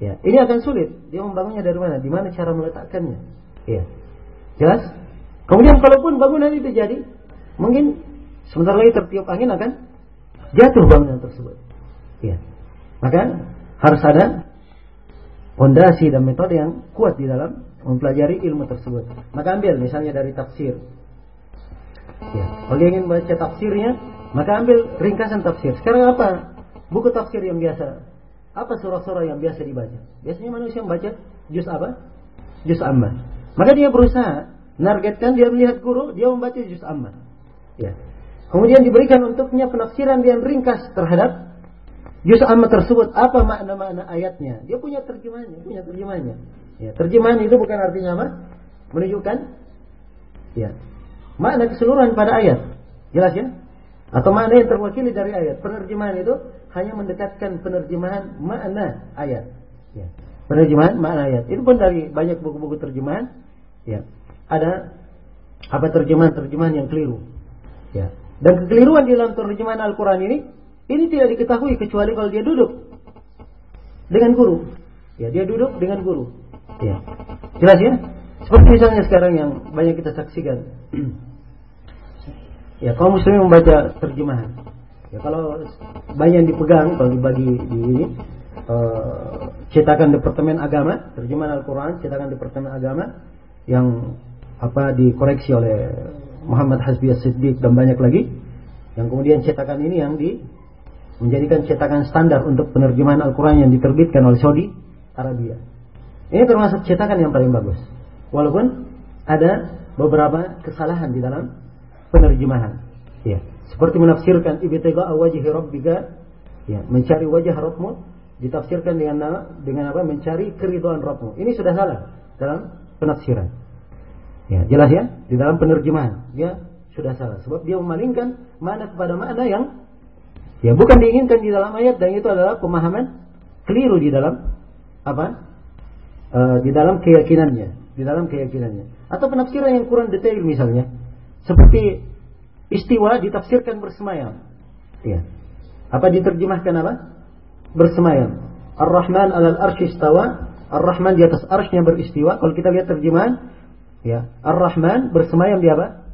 A: ya, ini akan sulit. Dia membangunnya dari mana? Di mana cara meletakkannya? Ya, jelas. Kemudian kalaupun bangunan itu jadi, mungkin Sebentar lagi tertiup angin akan jatuh bangunan tersebut. Ya. Maka harus ada fondasi dan metode yang kuat di dalam mempelajari ilmu tersebut. Maka ambil misalnya dari tafsir. Ya. Kalau ingin baca tafsirnya, maka ambil ringkasan tafsir. Sekarang apa? Buku tafsir yang biasa. Apa surah-surah yang biasa dibaca? Biasanya manusia membaca juz apa? Juz amma. Maka dia berusaha nargetkan dia melihat guru, dia membaca juz amma. Ya. Kemudian diberikan untuknya penafsiran yang ringkas terhadap juz amma tersebut. Apa makna-makna ayatnya? Dia punya terjemahannya, punya terjemahannya. Ya, terjemahan itu bukan artinya apa? Menunjukkan ya, makna keseluruhan pada ayat. Jelas ya? Atau makna yang terwakili dari ayat. Penerjemahan itu hanya mendekatkan penerjemahan makna ayat. Ya. Penerjemahan makna ayat. Itu pun dari banyak buku-buku terjemahan. Ya. Ada apa terjemahan-terjemahan yang keliru. Ya. Dan kekeliruan di dalam terjemahan Al-Quran ini, ini tidak diketahui kecuali kalau dia duduk dengan guru. Ya, dia duduk dengan guru. Ya. Jelas ya? Seperti misalnya sekarang yang banyak kita saksikan. ya, kaum muslim membaca terjemahan. Ya, kalau banyak yang dipegang, kalau dibagi di ini, uh, cetakan Departemen Agama, terjemahan Al-Quran, cetakan Departemen Agama, yang apa dikoreksi oleh Muhammad Hasbi Siddiq dan banyak lagi yang kemudian cetakan ini yang di menjadikan cetakan standar untuk penerjemahan Al-Quran yang diterbitkan oleh Saudi Arabia. Ini termasuk cetakan yang paling bagus. Walaupun ada beberapa kesalahan di dalam penerjemahan. Ya, seperti menafsirkan ibtigha wajhi rabbika, ya, mencari wajah Rabbmu ditafsirkan dengan dengan apa? Mencari keridhaan Rabbmu. Ini sudah salah dalam penafsiran. Ya, jelas ya? Di dalam penerjemahan dia sudah salah sebab dia memalingkan mana kepada makna yang ya bukan diinginkan di dalam ayat dan itu adalah pemahaman keliru di dalam apa? E, di dalam keyakinannya, di dalam keyakinannya. Atau penafsiran yang kurang detail misalnya. Seperti istiwa ditafsirkan bersemayam. Ya. Apa diterjemahkan apa? Bersemayam. Ar-Rahman alal arsy istawa. Ar-Rahman di atas arsy beristiwa. Kalau kita lihat terjemahan, Ya, Ar-Rahman bersemayam di apa?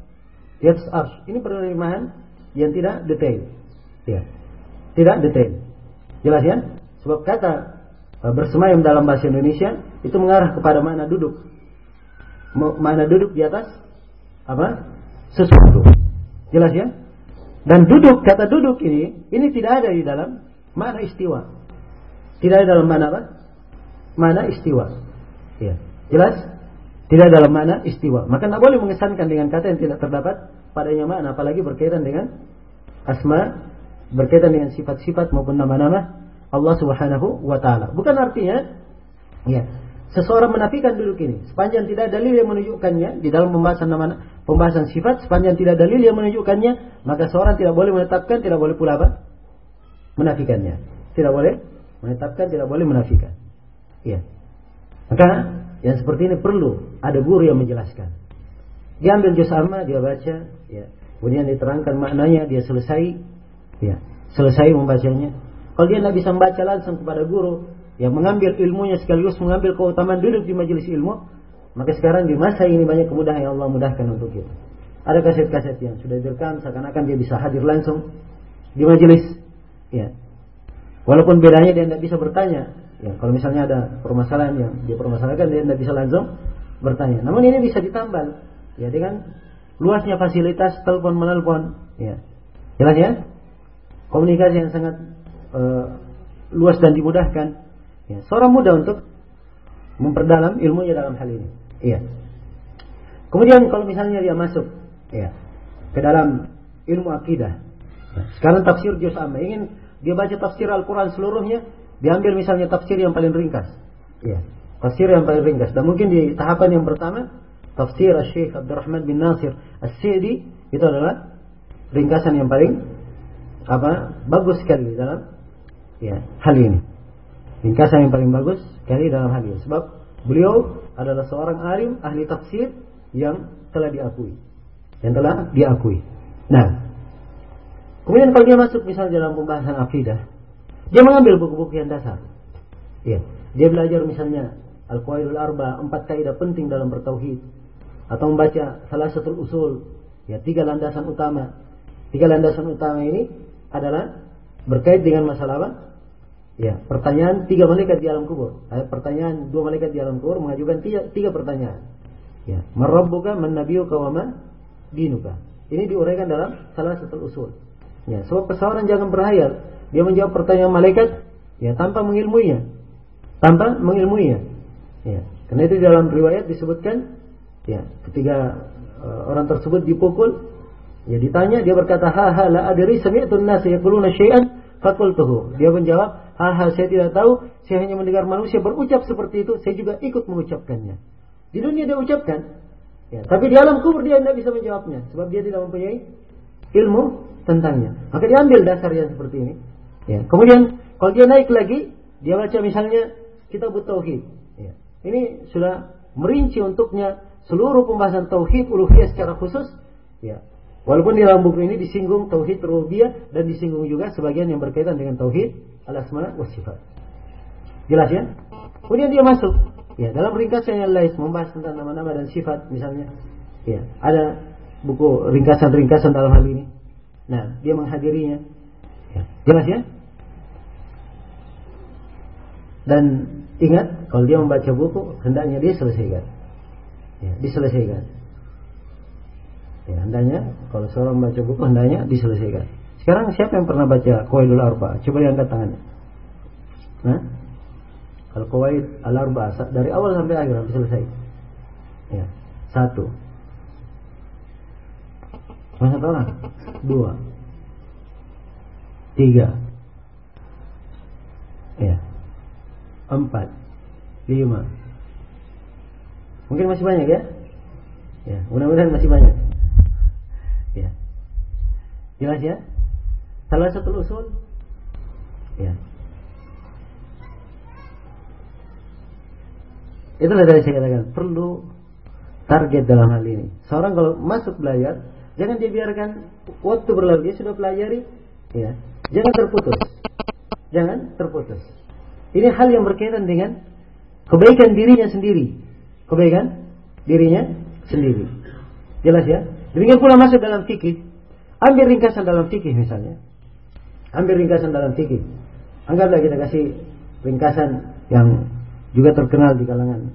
A: Di atas arsh. Ini penerimaan yang tidak detail. Ya. Tidak detail. Jelas ya? Sebab kata uh, bersemayam dalam bahasa Indonesia itu mengarah kepada mana duduk. Mana duduk di atas apa? Sesuatu. Jelas ya? Dan duduk, kata duduk ini, ini tidak ada di dalam mana istiwa. Tidak ada dalam mana apa? Mana istiwa. Ya. Jelas? Tidak dalam makna istiwa. Maka tidak boleh mengesankan dengan kata yang tidak terdapat padanya makna. Apalagi berkaitan dengan asma, berkaitan dengan sifat-sifat maupun nama-nama Allah subhanahu wa ta'ala. Bukan artinya, ya, seseorang menafikan duduk ini. Sepanjang tidak dalil yang menunjukkannya di dalam pembahasan nama pembahasan sifat, sepanjang tidak dalil yang menunjukkannya, maka seorang tidak boleh menetapkan, tidak boleh pula apa? Menafikannya. Tidak boleh menetapkan, tidak boleh menafikan. Ya. Maka yang seperti ini perlu ada guru yang menjelaskan. Dia ambil juz amma, dia baca, ya. Kemudian diterangkan maknanya, dia selesai, ya. Selesai membacanya. Kalau dia tidak bisa membaca langsung kepada guru, yang mengambil ilmunya sekaligus mengambil keutamaan duduk di majelis ilmu, Maka sekarang di masa ini banyak kemudahan yang Allah mudahkan untuk kita. Ada kaset-kaset yang sudah direkam seakan-akan dia bisa hadir langsung di majelis. Ya. Walaupun bedanya dia tidak bisa bertanya. Ya, kalau misalnya ada permasalahan yang dia permasalahkan dia tidak bisa langsung bertanya. Namun ini bisa ditambal. Ya dengan luasnya fasilitas telepon menelpon. Ya. Jelas ya? Komunikasi yang sangat uh, luas dan dimudahkan. Ya. Seorang mudah untuk memperdalam ilmunya dalam hal ini. Iya. Kemudian kalau misalnya dia masuk ya ke dalam ilmu akidah. Ya, sekarang tafsir juz amma ingin dia baca tafsir Al-Qur'an seluruhnya, diambil misalnya tafsir yang paling ringkas. Ya, tafsir yang paling ringkas. Dan mungkin di tahapan yang pertama tafsir Syekh Abdurrahman bin Nasir As-Sidi itu adalah ringkasan yang paling apa? bagus sekali dalam ya hal ini. Ringkasan yang paling bagus sekali dalam hal ini. Sebab beliau adalah seorang alim ahli tafsir yang telah diakui. Yang telah diakui. Nah, kemudian kalau dia masuk misalnya dalam pembahasan akidah, dia mengambil buku-buku yang dasar. Ya, dia belajar misalnya Al-Qaidul Arba, empat kaidah penting dalam bertauhid. Atau membaca salah satu usul, ya tiga landasan utama. Tiga landasan utama ini adalah berkait dengan masalah apa? Ya, pertanyaan tiga malaikat di alam kubur. Eh, pertanyaan dua malaikat di alam kubur mengajukan tiga, tiga pertanyaan. Ya, marabbuka, man nabiyuka wa man dinuka. Ini diuraikan dalam salah satu usul. Ya, sebab seorang jangan berhayal. Dia menjawab pertanyaan malaikat ya tanpa mengilmuinya. Tanpa mengilmuinya. Ya, karena itu dalam riwayat disebutkan ya, ketika uh, orang tersebut dipukul ya ditanya dia berkata ha ha la adri sami'tu an-nas yaquluna syai'an fakultuhu. Dia menjawab hal-hal saya tidak tahu, saya hanya mendengar manusia berucap seperti itu, saya juga ikut mengucapkannya. Di dunia dia ucapkan, ya, tapi di alam kubur dia tidak bisa menjawabnya, sebab dia tidak mempunyai ilmu tentangnya. Maka dia ambil dasar yang seperti ini. Ya. Kemudian kalau dia naik lagi, dia baca misalnya kita tauhid. Ya. Ini sudah merinci untuknya seluruh pembahasan tauhid uluhiyah secara khusus. Ya. Walaupun di dalam buku ini disinggung tauhid rububiyah dan disinggung juga sebagian yang berkaitan dengan tauhid al-asma wa sifat. Jelas ya? Kemudian dia masuk ya dalam ringkasan yang lain membahas tentang nama-nama dan sifat misalnya. Ya, ada buku ringkasan-ringkasan dalam hal ini. Nah, dia menghadirinya. Ya, jelas ya? Dan ingat kalau dia membaca buku hendaknya dia selesaikan. Ya, diselesaikan. Ya, hendaknya kalau seorang membaca buku hendaknya diselesaikan. Sekarang siapa yang pernah baca Qawaidul Arba? Coba angkat tangannya. Nah, kalau Qawaid Al Arba dari awal sampai akhir sampai selesai. Ya, satu. Masa orang? Dua. Tiga. Ya. Empat. Lima. Mungkin masih banyak ya? Ya, mudah-mudahan masih banyak. Ya. Jelas ya? Salah satu usul. Ya. Itulah dari saya katakan perlu target dalam hal ini. Seorang kalau masuk belajar, jangan dibiarkan waktu berlalu dia sudah pelajari, ya. Jangan terputus. Jangan terputus. Ini hal yang berkaitan dengan kebaikan dirinya sendiri. Kebaikan dirinya sendiri. Jelas ya? Demikian pula masuk dalam fikih. Ambil ringkasan dalam fikih misalnya. Ambil ringkasan dalam fikih. Anggaplah kita kasih ringkasan yang juga terkenal di kalangan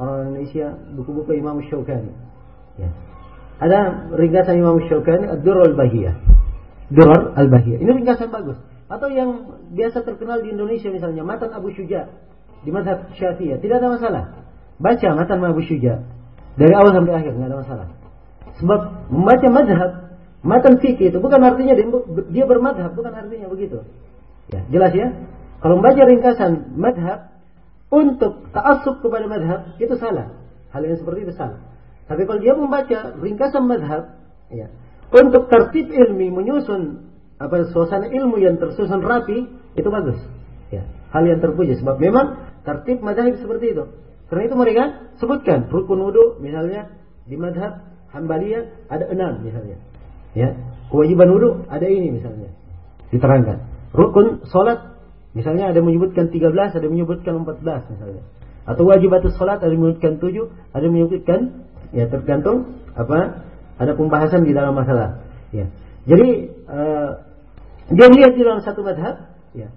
A: orang Indonesia, buku-buku Imam Syaukani. Ya. Ada ringkasan Imam Syaukani, Ad-Dur al-Bahiyah. Durar al-Bahiyah. Ini ringkasan bagus. Atau yang biasa terkenal di Indonesia misalnya, Matan Abu Syuja. Di mazhab Syafi'iyah. Tidak ada masalah. Baca Matan Abu Syuja. Dari awal sampai akhir, tidak ada masalah. Sebab membaca madhab, matan fikih itu bukan artinya dia bermadhab, bukan artinya begitu. Ya, jelas ya? Kalau membaca ringkasan madhab untuk taasub kepada madhab itu salah. Hal yang seperti itu salah. Tapi kalau dia membaca ringkasan madhab, ya, untuk tertib ilmi menyusun apa suasana ilmu yang tersusun rapi itu bagus. Ya, hal yang terpuji sebab memang tertib madhab seperti itu. Karena itu mereka sebutkan rukun wudhu misalnya di madhab Hambaliyah ada enam misalnya. Ya, kewajiban wudhu ada ini misalnya. Diterangkan. Rukun solat misalnya ada menyebutkan 13, ada menyebutkan 14 misalnya. Atau wajibatus salat ada menyebutkan tujuh, ada yang menyebutkan ya tergantung apa ada pembahasan di dalam masalah. Ya. Jadi uh, dia melihat di dalam satu madhab, ya.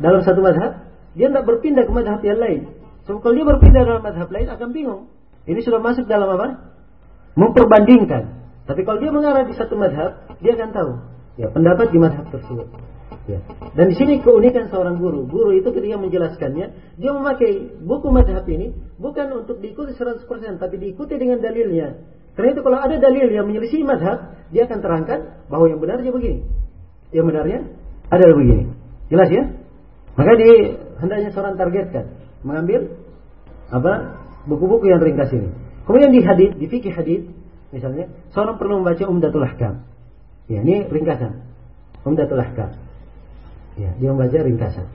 A: Dalam satu madhab, dia tidak berpindah ke madhab yang lain. So, kalau dia berpindah dalam madhab lain akan bingung. Ini sudah masuk dalam apa? Memperbandingkan. Tapi kalau dia mengarah di satu madhab, dia akan tahu ya pendapat di madhab tersebut. Ya. Dan di sini keunikan seorang guru. Guru itu ketika menjelaskannya, dia memakai buku madhab ini bukan untuk diikuti 100%, tapi diikuti dengan dalilnya. Karena itu kalau ada dalil yang menyelisih madhab, dia akan terangkan bahwa yang benarnya begini. Yang benarnya adalah begini. Jelas ya? Maka di hendaknya seorang targetkan mengambil apa buku-buku yang ringkas ini. Kemudian di hadis, di fikih hadis, misalnya, seorang perlu membaca Umdatul Ahkam. Ya, ini ringkasan. Umdatul Ahkam. Ya, dia membaca ringkasan.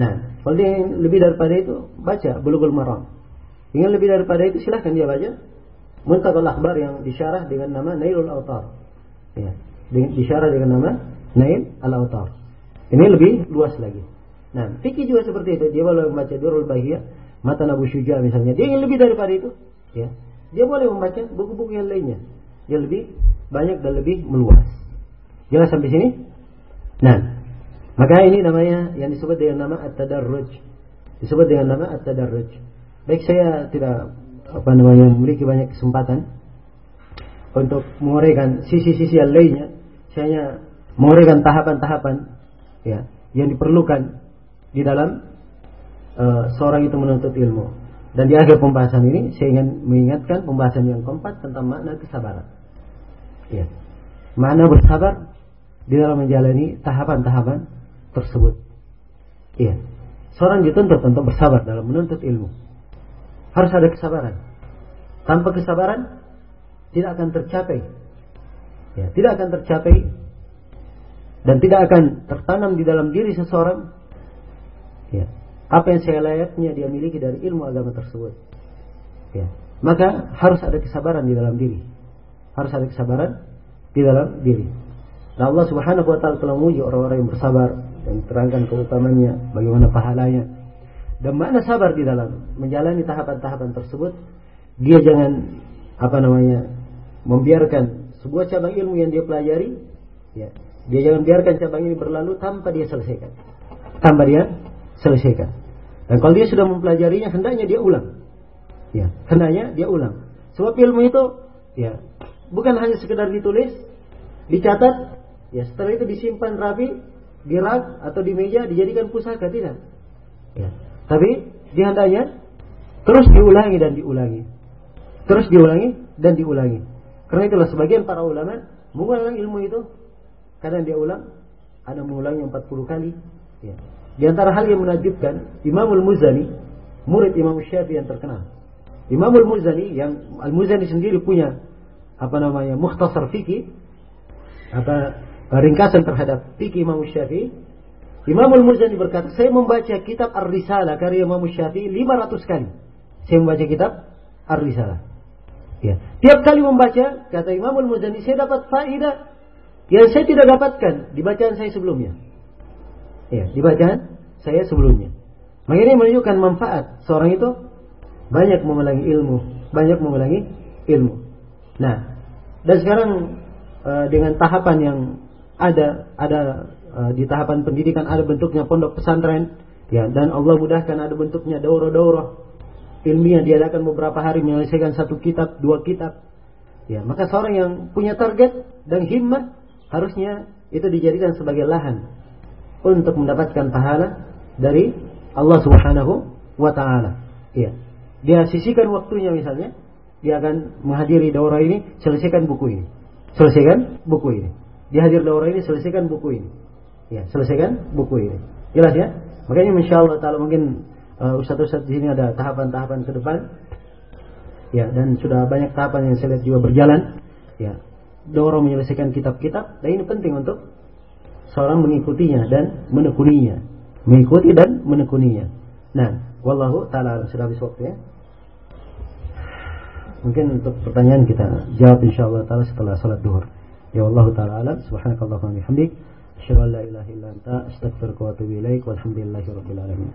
A: Nah, kalau dia lebih daripada itu, baca Bulughul Maram. Ingin lebih daripada itu, silahkan dia baca Muntakal Akhbar yang disyarah dengan nama Nailul Autar. Ya, disyarah dengan nama Nail Al-Autar. Ini lebih luas lagi. Nah, fikih juga seperti itu. Dia boleh membaca Durul Bahiyah, Mata Nabu Syuja misalnya. Dia ingin lebih daripada itu. Ya. Dia boleh membaca buku-buku yang lainnya. Dia lebih banyak dan lebih meluas. Jelas sampai sini? Nah, maka ini namanya yang disebut dengan nama at-tadarruj. Disebut dengan nama at-tadarruj. Baik saya tidak apa namanya memiliki banyak kesempatan untuk menguraikan sisi-sisi yang lainnya. Saya menguraikan tahapan-tahapan ya yang diperlukan di dalam uh, seorang itu menuntut ilmu. Dan di akhir pembahasan ini saya ingin mengingatkan pembahasan yang keempat tentang makna kesabaran. Ya. Makna bersabar di dalam menjalani tahapan-tahapan tersebut. Iya. Seorang dituntut untuk bersabar dalam menuntut ilmu. Harus ada kesabaran. Tanpa kesabaran tidak akan tercapai. Ya, tidak akan tercapai dan tidak akan tertanam di dalam diri seseorang ya, apa yang saya layaknya dia miliki dari ilmu agama tersebut. Ya, maka harus ada kesabaran di dalam diri. Harus ada kesabaran di dalam diri. Nah Allah Subhanahu wa taala telah memuji orang-orang yang bersabar dan terangkan keutamaannya, bagaimana pahalanya. Dan mana sabar di dalam menjalani tahapan-tahapan tersebut, dia jangan apa namanya membiarkan sebuah cabang ilmu yang dia pelajari, ya, dia jangan biarkan cabang ini berlalu tanpa dia selesaikan, tanpa dia selesaikan. Dan kalau dia sudah mempelajarinya, hendaknya dia ulang, ya, hendaknya dia ulang. Sebab ilmu itu, ya, bukan hanya sekedar ditulis, dicatat, ya setelah itu disimpan rapi di rak atau di meja dijadikan pusaka tidak. Ya. Tapi dihendaknya terus diulangi dan diulangi. Terus diulangi dan diulangi. Karena itulah sebagian para ulama mengulang ilmu itu karena dia ulang ada mengulangi 40 kali. Ya. Di antara hal yang menakjubkan Imamul Muzani murid Imam Syafi'i yang terkenal. Imamul Muzani yang Al Muzani sendiri punya apa namanya mukhtasar fikih apa ringkasan terhadap fikih Imam Syafi'i Imam Al-Muzani berkata, saya membaca kitab Ar-Risalah karya Imam Syafi'i 500 kali. Saya membaca kitab Ar-Risalah. Ya. Tiap kali membaca, kata Imam Al-Muzani, saya dapat faedah yang saya tidak dapatkan di bacaan saya sebelumnya. Ya, di saya sebelumnya. Maka ini menunjukkan manfaat seorang itu banyak mengulangi ilmu, banyak mengulangi ilmu. Nah, dan sekarang uh, dengan tahapan yang ada ada uh, di tahapan pendidikan ada bentuknya pondok pesantren ya dan Allah mudahkan ada bentuknya daurah-daurah ilmiah diadakan beberapa hari menyelesaikan satu kitab, dua kitab. Ya, maka seorang yang punya target dan himmat harusnya itu dijadikan sebagai lahan untuk mendapatkan pahala dari Allah Subhanahu wa taala. Ya. Dia sisihkan waktunya misalnya, dia akan menghadiri daurah ini, selesaikan buku ini. Selesaikan buku ini. Dia hadir daurah ini, selesaikan buku ini. Ya, selesaikan buku ini. Jelas ya? Makanya insya Allah taala mungkin uh, ustaz-ustaz di sini ada tahapan-tahapan ke depan. Ya, dan sudah banyak tahapan yang saya lihat juga berjalan. Ya, dorong menyelesaikan kitab-kitab. Dan ini penting untuk seorang mengikutinya dan menekuninya. Mengikuti dan menekuninya. Nah, wallahu taala sudah habis waktu ya. Mungkin untuk pertanyaan kita jawab insyaallah taala setelah salat duhur. Ya Allah taala alam subhanakallahumma bihamdik asyhadu an la ilaha illa anta astaghfiruka wa atubu ilaik walhamdulillahi rabbil alamin.